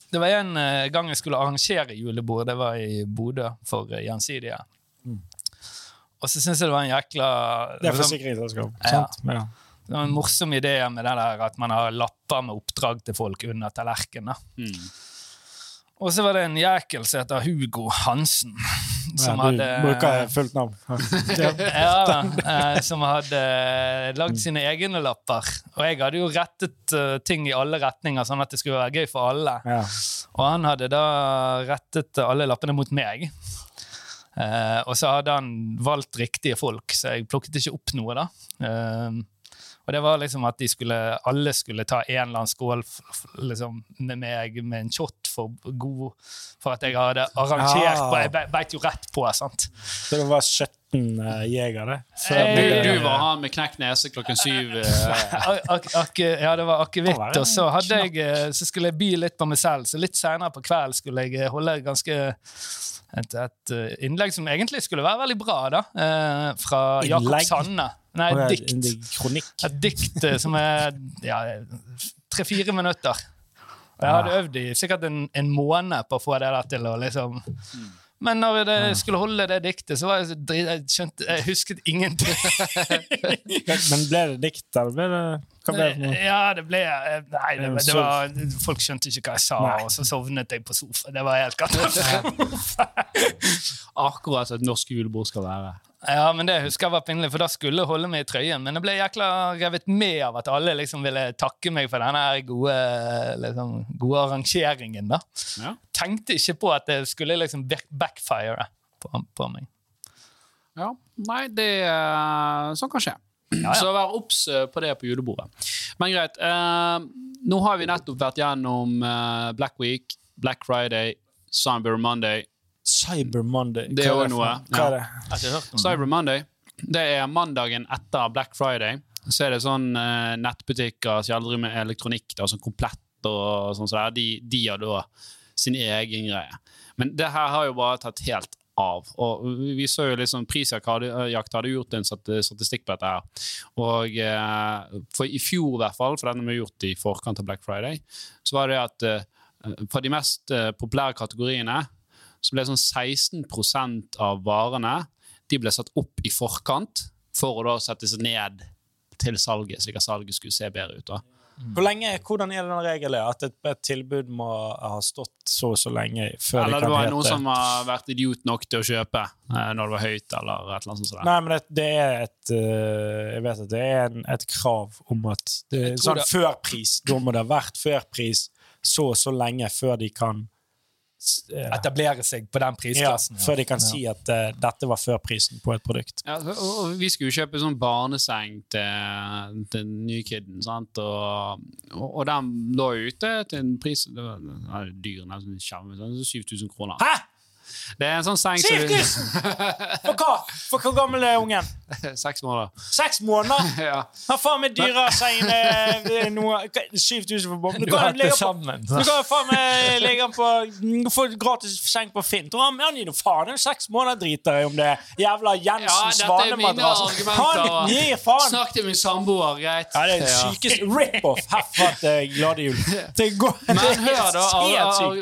det var en eh, gang jeg skulle arrangere julebord. Det var i Bodø for eh, Gjensidige. Og så syns jeg det var en jækla Det er forsikringsselskap. Ja. Ja. det var en morsom idé med det der at man har lapper med oppdrag til folk under tallerkenen. Mm. Og så var det en jækel som heter Hugo Hansen. Som Ja, du hadde bruker fullt navn. [LAUGHS] Ja. eh, som hadde lagd sine egne lapper. Og jeg hadde jo rettet eh, ting i alle retninger, sånn at det skulle være gøy for alle. Ja. Og han hadde da rettet alle lappene mot meg. Eh, og så hadde han valgt riktige folk, så jeg plukket ikke opp noe, da. Eh, Og det var liksom at de skulle, alle skulle ta en eller annen skål liksom, med meg med en shot for, god, for at jeg hadde arrangert Ah. på Jeg be- beit jo rett på, sant. Så det var 17 uh, jegere? Du, Eh, var han med knekt nese klokken syv. eh, ja, det var akevitt. Og så, hadde jeg, eh, så skulle jeg by litt på meg selv, så litt senere på kveld skulle jeg eh, holde ganske et, et eh, innlegg som egentlig skulle være veldig bra, da. eh, Fra Jakob? Sanne. Nei, et dikt. Et dikt eh, som er ja, tre-fire minutter. Og jeg hadde øvd i sikkert en, en måned på å få det der til å liksom Men når jeg skulle holde det diktet, så var jeg så drit... Jeg skjønte Jeg husket ingenting. [LAUGHS] Men ble det dikt, eller ble det Hva ble det noe? Ja, det ble Nei, det, det var, folk skjønte ikke hva jeg sa, Nei. og så sovnet jeg på sofaen. Det var helt katastrofe. akkurat som et norsk julebord skal være. Ja, men det husker jeg var pinlig, for da skulle jeg holde meg i trøyen. Men jeg ble jækla revet med av at alle liksom ville takke meg for denne gode, liksom, gode arrangeringen. da. Ja. Tenkte ikke på at det skulle liksom backfire på, på meg. Ja, Nei, det eh, Sånn kan skje. ja. Så vær obs eh, på det på julebordet. Men greit. eh, nå har vi nettopp vært gjennom eh, Black Week, Black Friday, Cyber Monday. Cyber Monday. Det er det noe, Hva er det? Jeg har ikke hørt om det. Cyber Monday det er mandagen etter Black Friday. Så er det sånn eh, nettbutikker som aldri med elektronikk, da, sånn komplett og sånn så de, de har da sin egen greie. Men det her har jo bare tatt helt av. Og vi så jo liksom Prisjakt hadde, hadde gjort en statistikk på dette her. Og eh, for i fjor, i hvert fall, for den har vi gjort i forkant av Black Friday, så var det at eh, for de mest eh, populære kategoriene så ble sånn 16% av varene de ble satt opp i forkant for å da settes ned til salget, slik at salget skulle se bedre ut. da. Hvor lenge, hvordan er den regelen at et, et tilbud må ha stått så og så lenge før Eller det det var hete noen som har vært idiot nok til å kjøpe eh, når det var høyt, eller et eller annet sånt. Nei, men det, det er et øh, Jeg vet at det er en, et krav om at det sånn det- førpris. Da må det ha vært førpris så og så lenge før de kan eh, Etablere seg på den ja, prisklassen. Før de kan si at uh, dette var før prisen på et produkt. Ja, og, vi skulle jo kjøpe sånn barneseng til, til den nye kiden, sant? Og, og, og den lå jo ute til en pris Det var det var dyr, nesten sånn 7000 kroner. Hæ?! Det er en sånn seng 7000! For hva? For hvor gammel er ungen? [LAUGHS] Seks måneder. Seks måneder? ja. Har faen meg dyrere seng enn eh, noe 7000 for bomben. Du kan legge på. Du kan faen meg ligge på Få gratis seng på Finn. Han gir noe faen. Det er seks måneder driter jeg om det jævla Ja, Jensen mine Svanemadrass. Han gir faen! Snakk til min samboer, greit? Ja, det er den sykeste rip-off herfra til Glade jul. [LAUGHS] Det går Men [LAUGHS] hør, da.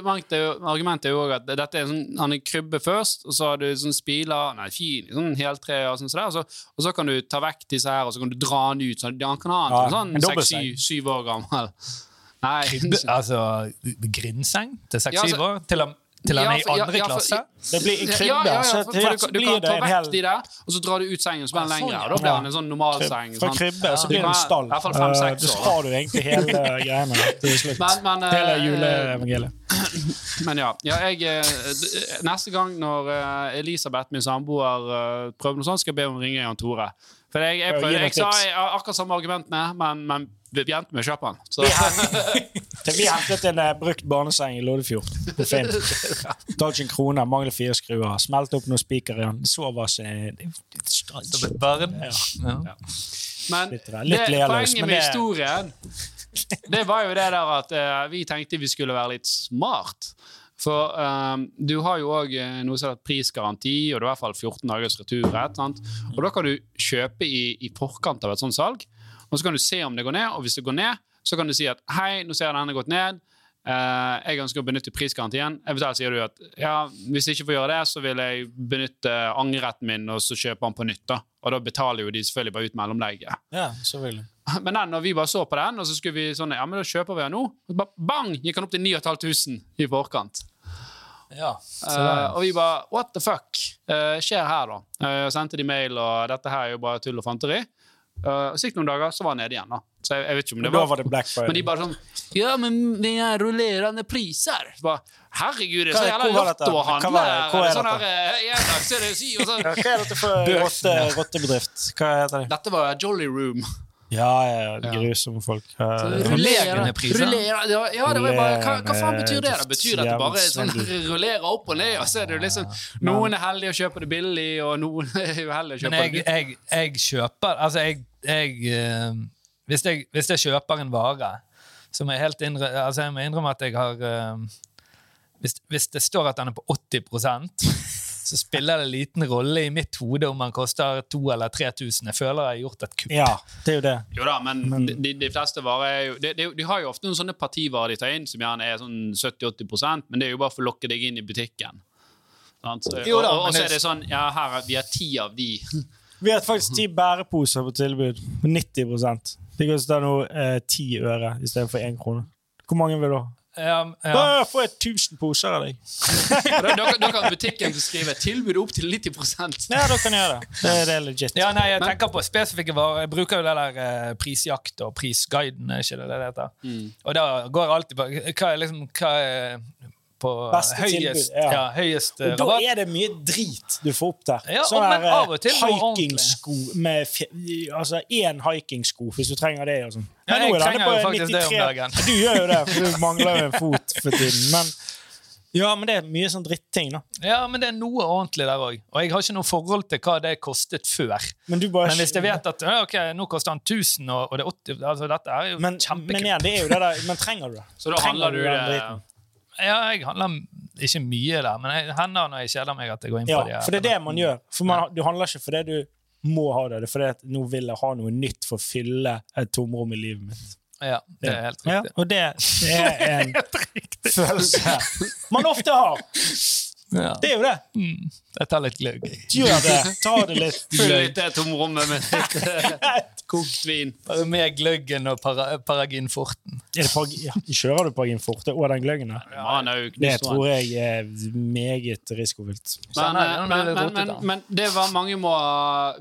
Argumentet er jo- også at dette er en sånn, han krybber krybbe først, og så har du sånn spiler Nei, fin, sånn heltre og sånn, og, så, og så kan du ta vekk disse her, og så kan du dra den ut. Så han kan ha den Ja, sånn en seks, dobbeltseng. syv, syv år gammel. [LAUGHS] Nei. Krybbe, altså grindseng til Ja, seks-syv altså- år? Til, han- til han Ja, er i for- ja, andre ja, for- klasse? Det blir i krybbe, Ja, ja, ja, så for, til for du, du blir kan det ta en vekk hel de der, og så drar du ut sengen, så blir den sånn, lengre. Da blir den en sånn normalseng. Fra krybbe så blir det en stall. Fem-seks Eh, da. har du egentlig hele [LAUGHS] greiene til slutt. Men, men, eh, Hele juleevangeliet. [CLEARS THROAT] Men ja, ja jeg, eh, neste gang når Elisabeth, min samboer, prøver noe sånt, skal jeg be om å ringe Jan Tore. For jeg, jeg, jeg, jeg sa jeg akkurat samme argumentene, men, vi endte med å kjøpe den. Så, Til Vi hentet en eh, brukt barneseng i Loddefjord. På Finn. Tar ikke en krone, mangler fire skruer. Smelte opp noen spiker i den. Sover Bare, Ja. ja. men Litt. Litt det, poenget med det- historien Det var jo det der at uh, vi tenkte vi skulle være litt smart. For um, du har jo òg noe som heter prisgaranti, og det er i hvert fall 14 dagers returrett. Sant? Og da kan du kjøpe i, i forkant av et sånt salg, og så kan du se om det går ned. Og hvis det går ned, så kan du si at hei, nå ser jeg denne gått ned. Uh, jeg ønsker å benytte prisgarantien. Eventuelt sier du at ja, hvis jeg ikke får gjøre det, så vil jeg benytte angreretten min og så kjøpe den på nytt. da. Og da betaler jo de selvfølgelig bare ut mellomlegget. Ja, selvfølgelig. Men den, når vi bare så på den, og så skulle vi sånn, ja, men da kjøper vi den nå. Og så bare bang, gikk den opp til 9500 i forkant. ja. Eh, og vi bare, what the fuck uh, skjer her da? Uh, sendte de mail, og dette her er jo bare tull og fanteri. Uh, og så gikk det noen dager, så var han nede igjen da. Så jeg, jeg vet ikke om det var... var det. Men de bare sånn, ja, men vi er rullerende priser. Så bare, herregud, det er så jævla lotto å Hva handle. det? Er sånn dette? eh, en dag så er det syv, og så... Hva er dette for rottebedrift? Hva heter det? Dette var Jolly Room. Ja, ja, ja, grusomme folk. Rullerende priser. Ruller, ja, ja, det var bare, hva, hva faen betyr det? da? Betyr det at det bare sånn rullerer opp og ned, og så er det liksom Noen er heldige å kjøpe det billig, og noen [LAUGHS] er uheldige og kjøper Men jeg, det jeg, jeg kjøper Altså, jeg, jeg eh, hvis, jeg hvis jeg kjøper en vare, så må jeg helt innre, altså jeg må innrømme at jeg har eh, hvis, hvis det står at den er på 80 [LAUGHS] så spiller det liten rolle i mitt hode om han koster 2000 eller 3000. Jeg føler jeg har gjort et kupp. Ja, det er jo det. Jo da, men, de, de fleste varer er jo de, de, de har jo ofte noen sånne partivarer de tar inn som gjerne er sånn 70-80% men det er jo bare for å lokke deg inn i butikken. Så- Jo da, og, og, og så er det sånn Ja, her er, vi har ti av de. [LAUGHS] Vi har faktisk ti bæreposer på tilbud. 90% Det koster nå eh, 10 øre istedenfor én krone. Hvor mange vil du ha? Ja, ja. Bare få et 1000 poser av deg. [LAUGHS] Da, da, da kan butikken skrive tilbud opp til 90 Ja, da kan jeg gjøre det. Det, det er legit. Ja, nei, jeg tenker på spesifikke varer. Jeg bruker jo det der eh, prisjakt og prisguiden, er ikke det det heter? Mm. Og da går jeg alltid på Hva er liksom hva er på høyest, tilbud, ja. høyest og Og da er det mye drit du får opp der. Ja, sånn men der, eh, hikingsko med Altså én hikingsko, hvis du trenger det. og sånn. Ja, Men nå er denne på jo faktisk det om 93. dagen. Du gjør jo det, for du [LAUGHS] mangler jo en fot for tiden. Men, ja, men det er mye sånn dritting, da. Ja, men det er noe ordentlig der òg. Og jeg har ikke noe forhold til hva det kostet før. Men du bare Men hvis jeg vet at ja, ok, nå koster den 1000, og, og det er 80 altså Dette er jo men, men ja, det er jo det der Men trenger du det? [LAUGHS] Så da handler du det? Ja, jeg handler ikke mye der, men det hender når jeg kjeder meg at jeg går inn Ja, på her. for det er det man gjør. For man, Du handler ikke fordi du må ha det, det er fordi at nå vil jeg ha noe nytt for å fylle et tomrom i livet mitt. Ja, det er helt Ja, riktig. og det, det er [LAUGHS] en følelse man ofte har. Ja. Det er jo det. Mm, jeg tar litt gløgg. Gjør det. Ta det litt Fyll litt det tomrommet med [LAUGHS] litt kokt vin. Bare med gløggen og para, Paraginforten. Er parag ja, Kjører du paraginforte og den gløggen Ja, Det tror jeg er meget risikofylt. Men, Sånn eh, men, men, men, men det var mange må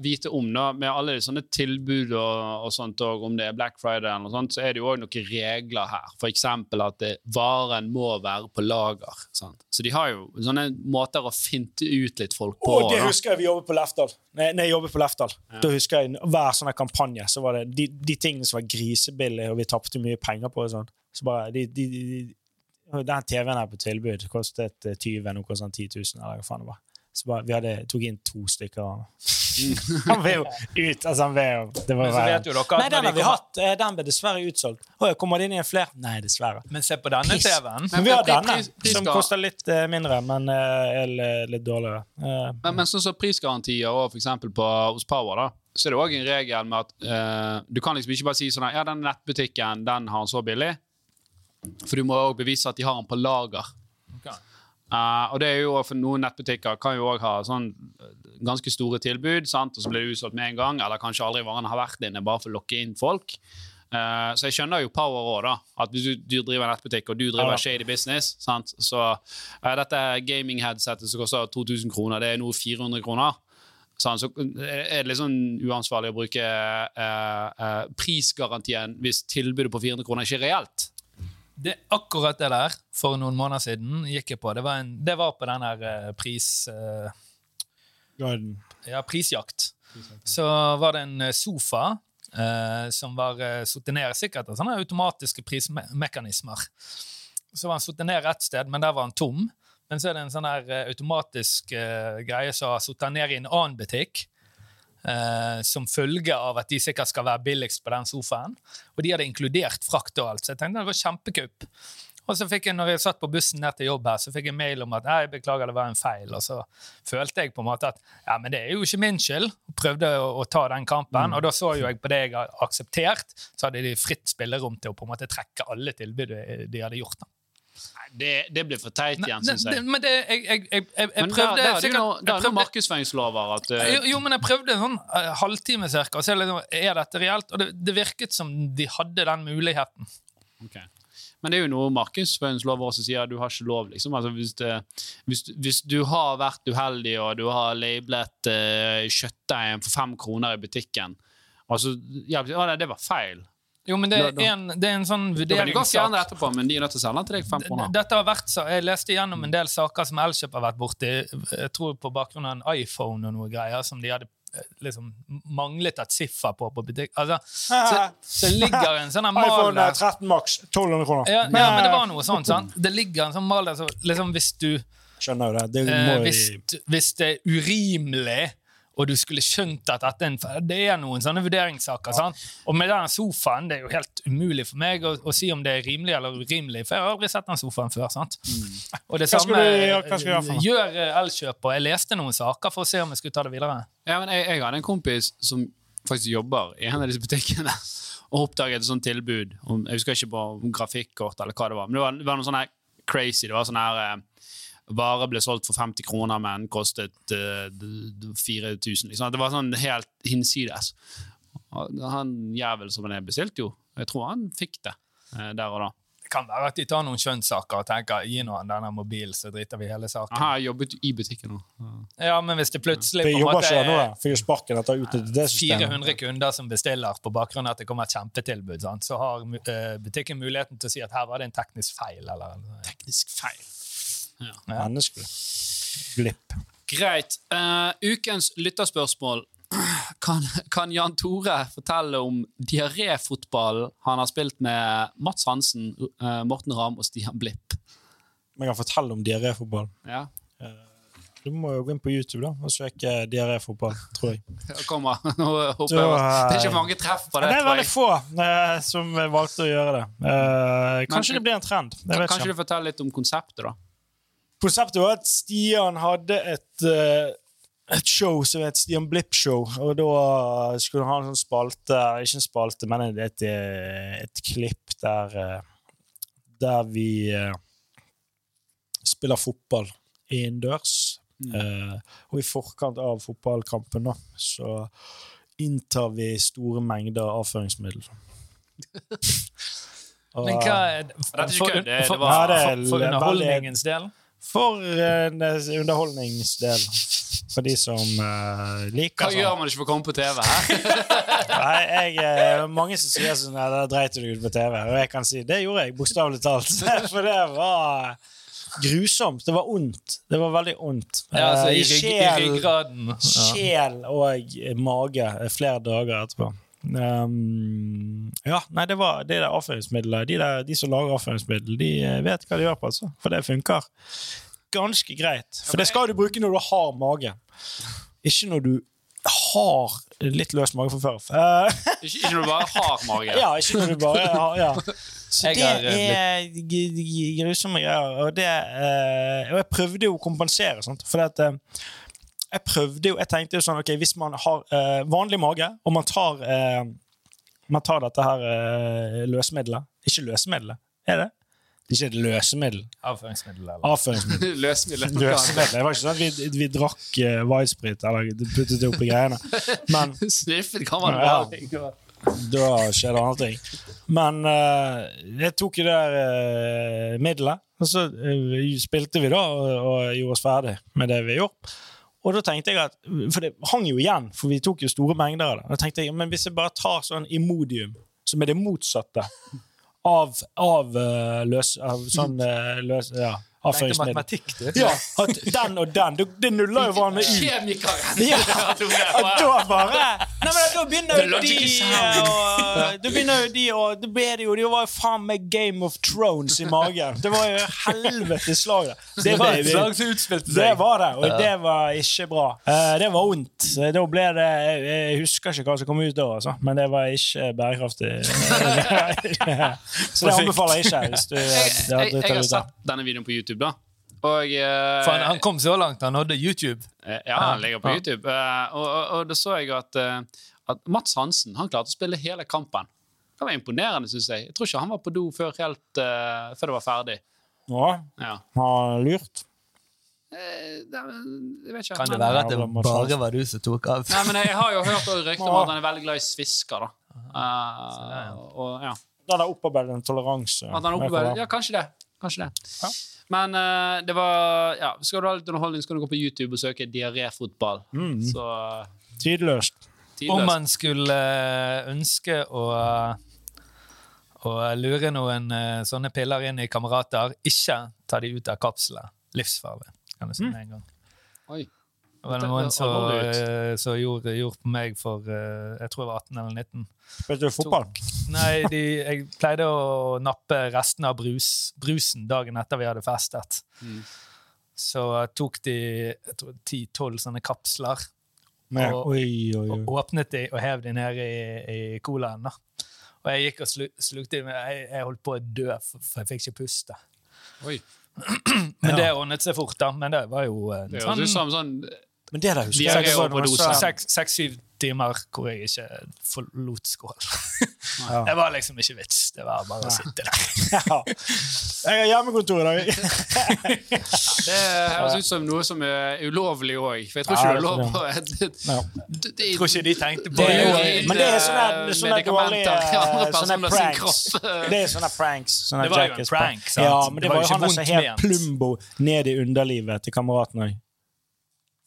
vite om, da, med alle de sånne tilbud og, og sånt, og om det er Black Friday eller noe sånt, så er det jo òg noen regler her. Eksempel at det, varen må være på lager. Sant? Så de har jo sånne måter å finte ut litt folk på. Å, det da. husker jeg vi jobbet på Lefdal. Nei, nei, jeg jobbet på Lefdal. Da husker jeg Hver sånn her kampanje så var det de, de tingene som var grisebillige, og vi tapte mye penger på. og sånn. Så bare, de, de, de, de, Den TV-en her på tilbud kostet eh, 20 noe sånn 10 000. eller hva faen det var. Så bare, vi hadde, tok inn to stykker. av [LAUGHS] han. Han vil jo ut. altså han vil jo, det var Men så vet jo dere at Nei, den har vi kommer- hatt. Eh, Den ble dessverre utsolgt. Å, kommer det inn igjen flere? Nei, dessverre. Men se på denne TV-en. Men vi har denne, som koster litt uh, mindre, men uh, er litt- litt dårligere. Uh, Men, men sånn som prisgarantier og for eksempel på, hos Power, da, så er det òg en regel med at uh, du kan liksom ikke bare si sånn at, ja, den nettbutikken den har den så billig. For du må òg bevise at de har den på lager. Eh, og det er jo for Noen nettbutikker kan jo òg ha sånn eh, ganske store tilbud, sant? og så blir det utsolgt med en gang, eller kanskje aldri varene har vært inne, bare for å lokke inn folk. Uh, så jeg skjønner jo Power òg, da. At hvis du, du driver nettbutikk og du driver Ja. shady business, sant? så uh, dette gaming-headsetet som koster 2000 kroner, det er nå 400 kroner. Sånn, så er det litt sånn uansvarlig å bruke eh, eh, prisgarantien hvis tilbudet på 400 kroner ikke er reelt. Det, akkurat det der, for noen måneder siden, gikk jeg på. Det var, en, det var på den der eh, pris... eh, ja, prisjakt. Så var det en eh, sofa eh, som var uh, satt ned sikkert av sånne automatiske prismekanismer. Så var den satt ned ett sted, men der var den tom. Men så er det en sånn her eh, automatisk uh, greie som har sittet ned i en annen butikk. Uh, som følge av at de sikkert skal være billigst på den sofaen. Og de hadde inkludert frakt og alt, så jeg tenkte det var kjempekupp. Og så fikk jeg, når jeg satt på bussen ned til jobb her, så fikk jeg mail om at jeg beklager, det var en feil. Og så følte jeg på en måte at ja, men det er jo ikke min skyld. Og prøvde å, å ta den kampen. Og da så jo jeg på det jeg har akseptert, så hadde de fritt spillerom til å på en måte trekke alle tilbud de hadde gjort. da. Det, det blir for teit igjen, syns jeg. Men det, jeg, jeg, jeg, jeg, jeg Men prøvde der, der er det jo sikkert- jeg der er noe markedsføringslover at eh, jo, jo, men jeg prøvde en sånn eh, halvtime cirka, og så er, det dette reelt? Og det, det virket som de hadde den muligheten. Ok. Men det er jo noe markedsføringslover også sier du har ikke lov. liksom. Altså, hvis, det, hvis, hvis du har vært uheldig og du har lablet uh, kjøttdeigen for fem kroner i butikken altså, ja, Det var feil. Jo, men det er en, det er en sånn vurderingssak. etterpå, men de er nødt til å selge den til deg fem kroner. Dette har vært, så, jeg leste gjennom en del saker som Elkjøp har vært borti, jeg tror på bakgrunn av en iPhone og noe greier, som de hadde eh, liksom manglet et siffer på på butikk. Altså, så, så ligger en sånn [LAUGHS] mal iPhone der. 13 Max, 1200 kroner. Ja, ja, men det var noe sånt, sant? Det ligger en sånn mal der, så liksom hvis du Skjønner jo det. Det eh, må hvis, hvis det er urimelig, og du skulle skjønt at dette er en Det er noen sånne vurderingssaker. sant? Og med den sofaen, det er jo helt umulig for meg å, å si om det er rimelig eller urimelig, for jeg har aldri sett den sofaen før. sant? Og det Mm. Samme du- ja, gjør eh, Elkjøp, og jeg leste noen saker for å se om jeg skulle ta det videre. Ja, men jeg, jeg hadde en kompis som faktisk jobber i en av disse butikkene, og oppdaget et sånt tilbud. Om, jeg husker ikke på grafikkort eller hva det var, men det var, det var noe sånn her crazy. Det var sånn her eh, Varer ble solgt for 50 kroner, men kostet uh, 4000. Liksom. Det var sånn helt hinsides. Han jævel som han er, bestilte jo. Jeg tror han fikk det uh, der og da. Det kan være at de tar noen skjønnssaker og tenker gi nå han denne mobilen, så driter vi hele saken. Han har jobbet i butikken nå. Ja. Men hvis det plutselig Det jobber ikke nå, jeg. Fikk sparken etter å utnytte det systemet. 400 kunder som bestiller på bakgrunn av at det kommer et kjempetilbud, sant? så har eh, butikken muligheten til å si at her var det en teknisk feil. Eller, Teknisk feil. Menneskelig. Blipp. Greit. Uh, ukens lytterspørsmål. [CLEARS THROAT] Kan, kan Jan Tore fortelle om diaréfotballen han har spilt med Mats Hansen, uh, Morten Ramm og Stian Blipp? Jeg kan fortelle om diaréfotball. Ja. Du må jo gå inn på YouTube da, og søke diaréfotball, tror jeg. [LAUGHS] Kom, kommer. [LAUGHS] Nå håper Da, jeg Det er ikke mange treff på det, det er veldig få eh, som valgte å gjøre det. Eh, kanskje Men- det blir en trend. Jeg vet Kanskje ikke. du forteller litt om konseptet, da? Konseptet var at Stian hadde et, eh, et show som het Stian Blipp Show. Og da skulle han ha en sånn spalte, ikke en spalte, men et, et, klipp der, eh, der vi eh, spiller fotball innendørs. Eh, og i forkant av fotballkampen da, så inntar vi store mengder avføringsmiddel. [LAUGHS] Men hva er For, for, for, for underholdningens del? For en eh, underholdningsdel. For de som uh, liker Hva sånn. gjør man ikke for å komme på TV? [LAUGHS] Nei, jeg, eh, mange som sier sånn Nei, da dreit du deg ut på TV. Og jeg kan si det gjorde jeg, bokstavelig talt. [LAUGHS] For det var grusomt. Det var ondt. Det var veldig ondt. Ja, altså, i, rygg, i ryggraden. Ja. sjel og mage flere dager etterpå. Um, ja, nei, det var det der avføringsmiddelet. De, der, de som lager avføringsmiddel, de eh, vet hva de gjør på, altså. For det funker ganske greit. For det skal du bruke når du har mage. Ikke når du har litt løs mage fra før. Uh, [LAUGHS] Ikke, ikke når du bare har mage. ja, ikke når du bare har ja. [LAUGHS] Så det eh, er g- grusomme greier. Og, det, uh, og jeg prøvde jo å kompensere, sant? for at, eh, jeg prøvde jo, jeg tenkte jo sånn, ok, hvis man har eh, vanlig mage, og man tar, eh, man tar dette her eh, løsemiddelet, ikke løsemiddelet, er det? Det er ikke et løsemiddel, Avføringsmiddel, eller? avføringsmiddel. [LAUGHS] Løsemiddel. Løsemiddel. [LAUGHS] Det var ikke sånn at vi, vi drakk uh, widesprit eller puttet det oppi greiene. Men [LAUGHS] Sniffet kan man Ja. bare. da skjer det andre ting. Men uh, jeg tok jo det uh, eh, middelet, og så uh, spilte vi da og, og gjorde oss ferdig med det vi gjorde. Og da tenkte jeg at, For det hang jo igjen, for vi tok jo store mengder av det. Da tenkte jeg, Men hvis jeg bare tar sånn Imodium, som er det motsatte av, av eh, løs... Av sånn eh, løs... Ja, Matematikk, du. Ja, at den og den, det, det nuller jo hverandre ut. Kjemikeren! Ja, [LAUGHS] da bare Nei, men da begynner jo de og, Da begynner jo de og Da ble det jo Det var jo faen meg Game of Thrones i magen. Det var jo helvetes slag. Det, Det var det, et slag som utspilte det var det, og det var ikke bra. Eh, det var vondt. Da ble det Jeg, husker ikke hva som kom ut da, altså. men det var ikke bærekraftig. [LAUGHS] Så det anbefaler jeg ikke hvis du Jeg, har jeg, jeg har sett denne videoen på YouTube, da. Og uh, For han, han kom så langt, han nådde YouTube. Uh, Ja, han ligger på Ja. YouTube. Uh, Og, og, og da så jeg at, eh, at Mats Hansen han klarte å spille hele kampen. Det var imponerende, syns jeg. Jeg tror ikke han var på do før, helt, eh, før det var ferdig. Ja, Ja. har lurt. Eh, det, jeg vet ikke. Kan det være at det bare var du som tok av? Nei, men Jeg har jo hørt rykter om at han er veldig glad i svisker. da. Eh, og, ja. Da er det opparbeidet en toleranse. Han er ja, kanskje det. Kanskje det. Ja. Men uh, det var ja, Skal du ha litt underholdning, så kan du gå på YouTube og søke diaréfotball. Mm. Så Tidløst. Om man skulle eh, ønske å, og lure noen eh, sånne piller inn i kamerater, ikke ta de ut av kapselet. Livsfarlig, kan du si med en gang. Oi. Det var noen som, eh, som gjorde, gjorde på meg for eh, Jeg tror jeg var 18 eller 19. Spilte du fotball? Nei, de, jeg pleide å nappe restene av brus, brusen dagen etter vi hadde festet. Mm. Så tok de jeg tror 10-12 sånne kapsler, Men, Og- oi, oi, oi. og åpnet de og hev de ned i, i colaen. da. Og jeg gikk og slukte dem. jeg, jeg holdt på å dø, for, jeg fikk ikke puste. Oi. Men det ordnet seg fort, da. Men det var jo en Det sånn sånn Men det der husker jeg sånn- seks-syv timer hvor jeg ikke forlot skål. [LAUGHS] Ja. Det var liksom ikke vits. Det var bare å sitte der. [LAUGHS] Ja. Jeg har hjemmekontor i dag. [LAUGHS] Det høres ut som noe som er ulovlig òg. For jeg tror ikke Ja, det er lov på det- det- Jeg tror ikke de tenkte på Det er men det er sånne, sånne dårlige sånne pranks. Det er sånne pranks. Sånne Det var jo en prank, sant? Ja, men det, Det var jo han som helt. Plumbo ned i underlivet til kameraten òg.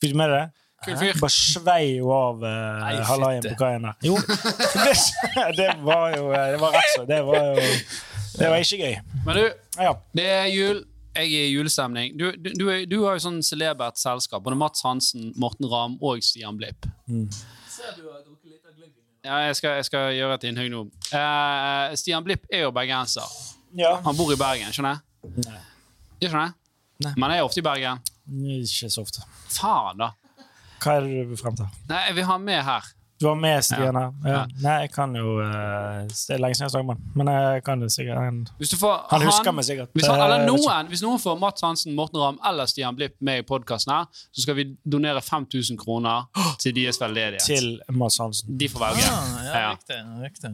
Fikk du med deg det? Kul fyr. Bare svei jo av uh, halaien på kaien der. Jo, det, [LAUGHS] det var jo eh, Det var rett så. Det var jo Det var ikke gøy. Men du, Ja. det er jul. Jeg er i julestemning. Du, du, du, du har jo sånn celebert selskap. Både Mats Hansen, Morten Ramm og Stian Blipp. Ja, jeg skal, jeg skal gjøre et innhugg nå. Uh, Stian Blipp er jo bergenser. ja. Han bor i Bergen, skjønner jeg? Nei. Jeg skjønner jeg? Nei. Men jeg er ofte i Bergen. Ikke så ofte. Faen, da. Hva er det du vil frem til? Nei, jeg vil ha med her. Du har med Stian her? Ja. Ja. Nei, jeg kan jo eh, Det er lenge siden jeg så ham, men jeg kan det sikkert. Han, Hvis du får han husker meg sikkert. Hvis, han, Eh, eller noen, hvis noen får Mats Hansen, Morten Ramm eller Stian Blipp med i podkasten her, så skal vi donere 5000 kroner til deres veldedighet. Til Mads Hansen. De får velge. Ah, ja, Ja. riktig, riktig.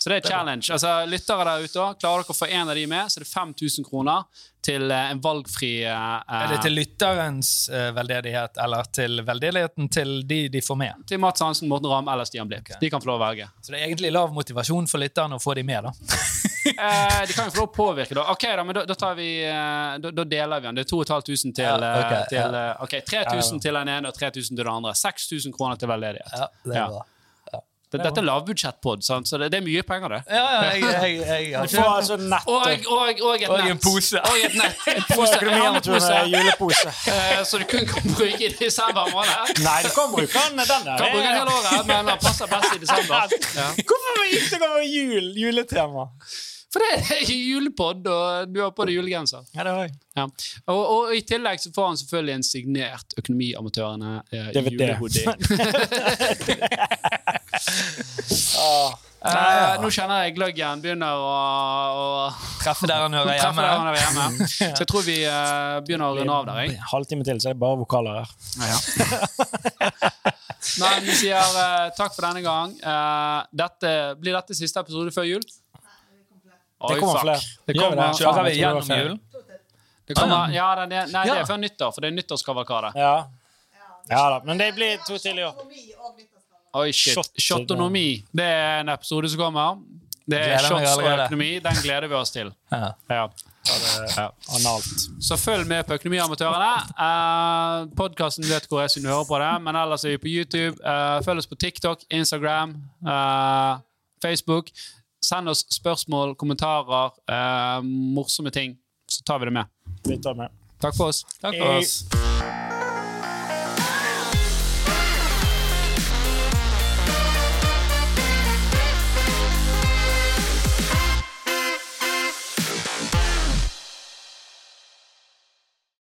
Så det er challenge. Altså, lyttere der ute, klarer dere å få en av de med, så det er det 5000 kroner til eh, en valgfri uh, Er det til lytterens uh, veldedighet, eller til veldedigheten til de de får med? til Mats Hansen, Morten Ramm eller Stian Blipp. Okay. De kan få lov å velge. Så det er egentlig lav motivasjon for lytterne å få de med, da. [LAUGHS] Eh, de kan jo få lov å påvirke, da. Ok, da, men da, da, tar vi, da, da deler vi den. Det er 2500 til, Ja, okay, til ja. Ok, 3000 til den ene og 3000 til den andre. 6000 kroner til veldedighet. Ja, det Ja. er bra. Det- Dette er lavbudsjettpod, sant? så det, det er mye penger, det. Ja, ja, jeg, jeg, jeg [LAUGHS] har Du får altså nett Og, og, og et Og en pose. Og et nett. [LAUGHS] En pose, handlepose, julepose. Uh, [LAUGHS] så du kun kan bruke i desember måned. Nei, du kan bruke den. Den der. Kan bruke den hele året, men den passer best i desember. Ja. Hvorfor gikk det over jul? Juletema. For det er [LAUGHS] julepod, og du har på deg julegenser. Ja, det har jeg. Ja. Og, og i tillegg så får han selvfølgelig en signert Økonomiamatørene eh, julehoodie. [LAUGHS] Ah. Eh, nå kjenner jeg gløggen begynner å, å treffe der han hører hjemme. der han hjemme. [LAUGHS] hjemme. Så jeg tror vi eh, begynner å runde av der. Jeg. Halvtime til, så er det bare vokaler her. Men vi sier uh, takk for denne gang. Eh, dette, blir dette siste episode før jul? Det Oi, kommer flere. Det kommer, det? Kjører vi det gjennom jul? det kommer, [CLEARS THROAT] ja, det, er- nei, det Ja. er før nyttår, for det er nyttårskavalkade. Ja. ja da, men det blir to til i år. Oi, shit. Shot- Shotonomi. Det er en episode som kommer. Det er shots og økonomi. Den gleder vi oss til. Ja. Ja. Ja. Så følg med på Økonomiamatørene. Uh, Podkasten vet hvor jeg synes du hører på det, men ellers er vi på YouTube. Uh, følg oss på TikTok, Instagram, uh, Facebook. Send oss spørsmål, kommentarer, eh, morsomme ting, så tar vi det med. Vi tar med. Takk for oss. Takk for oss.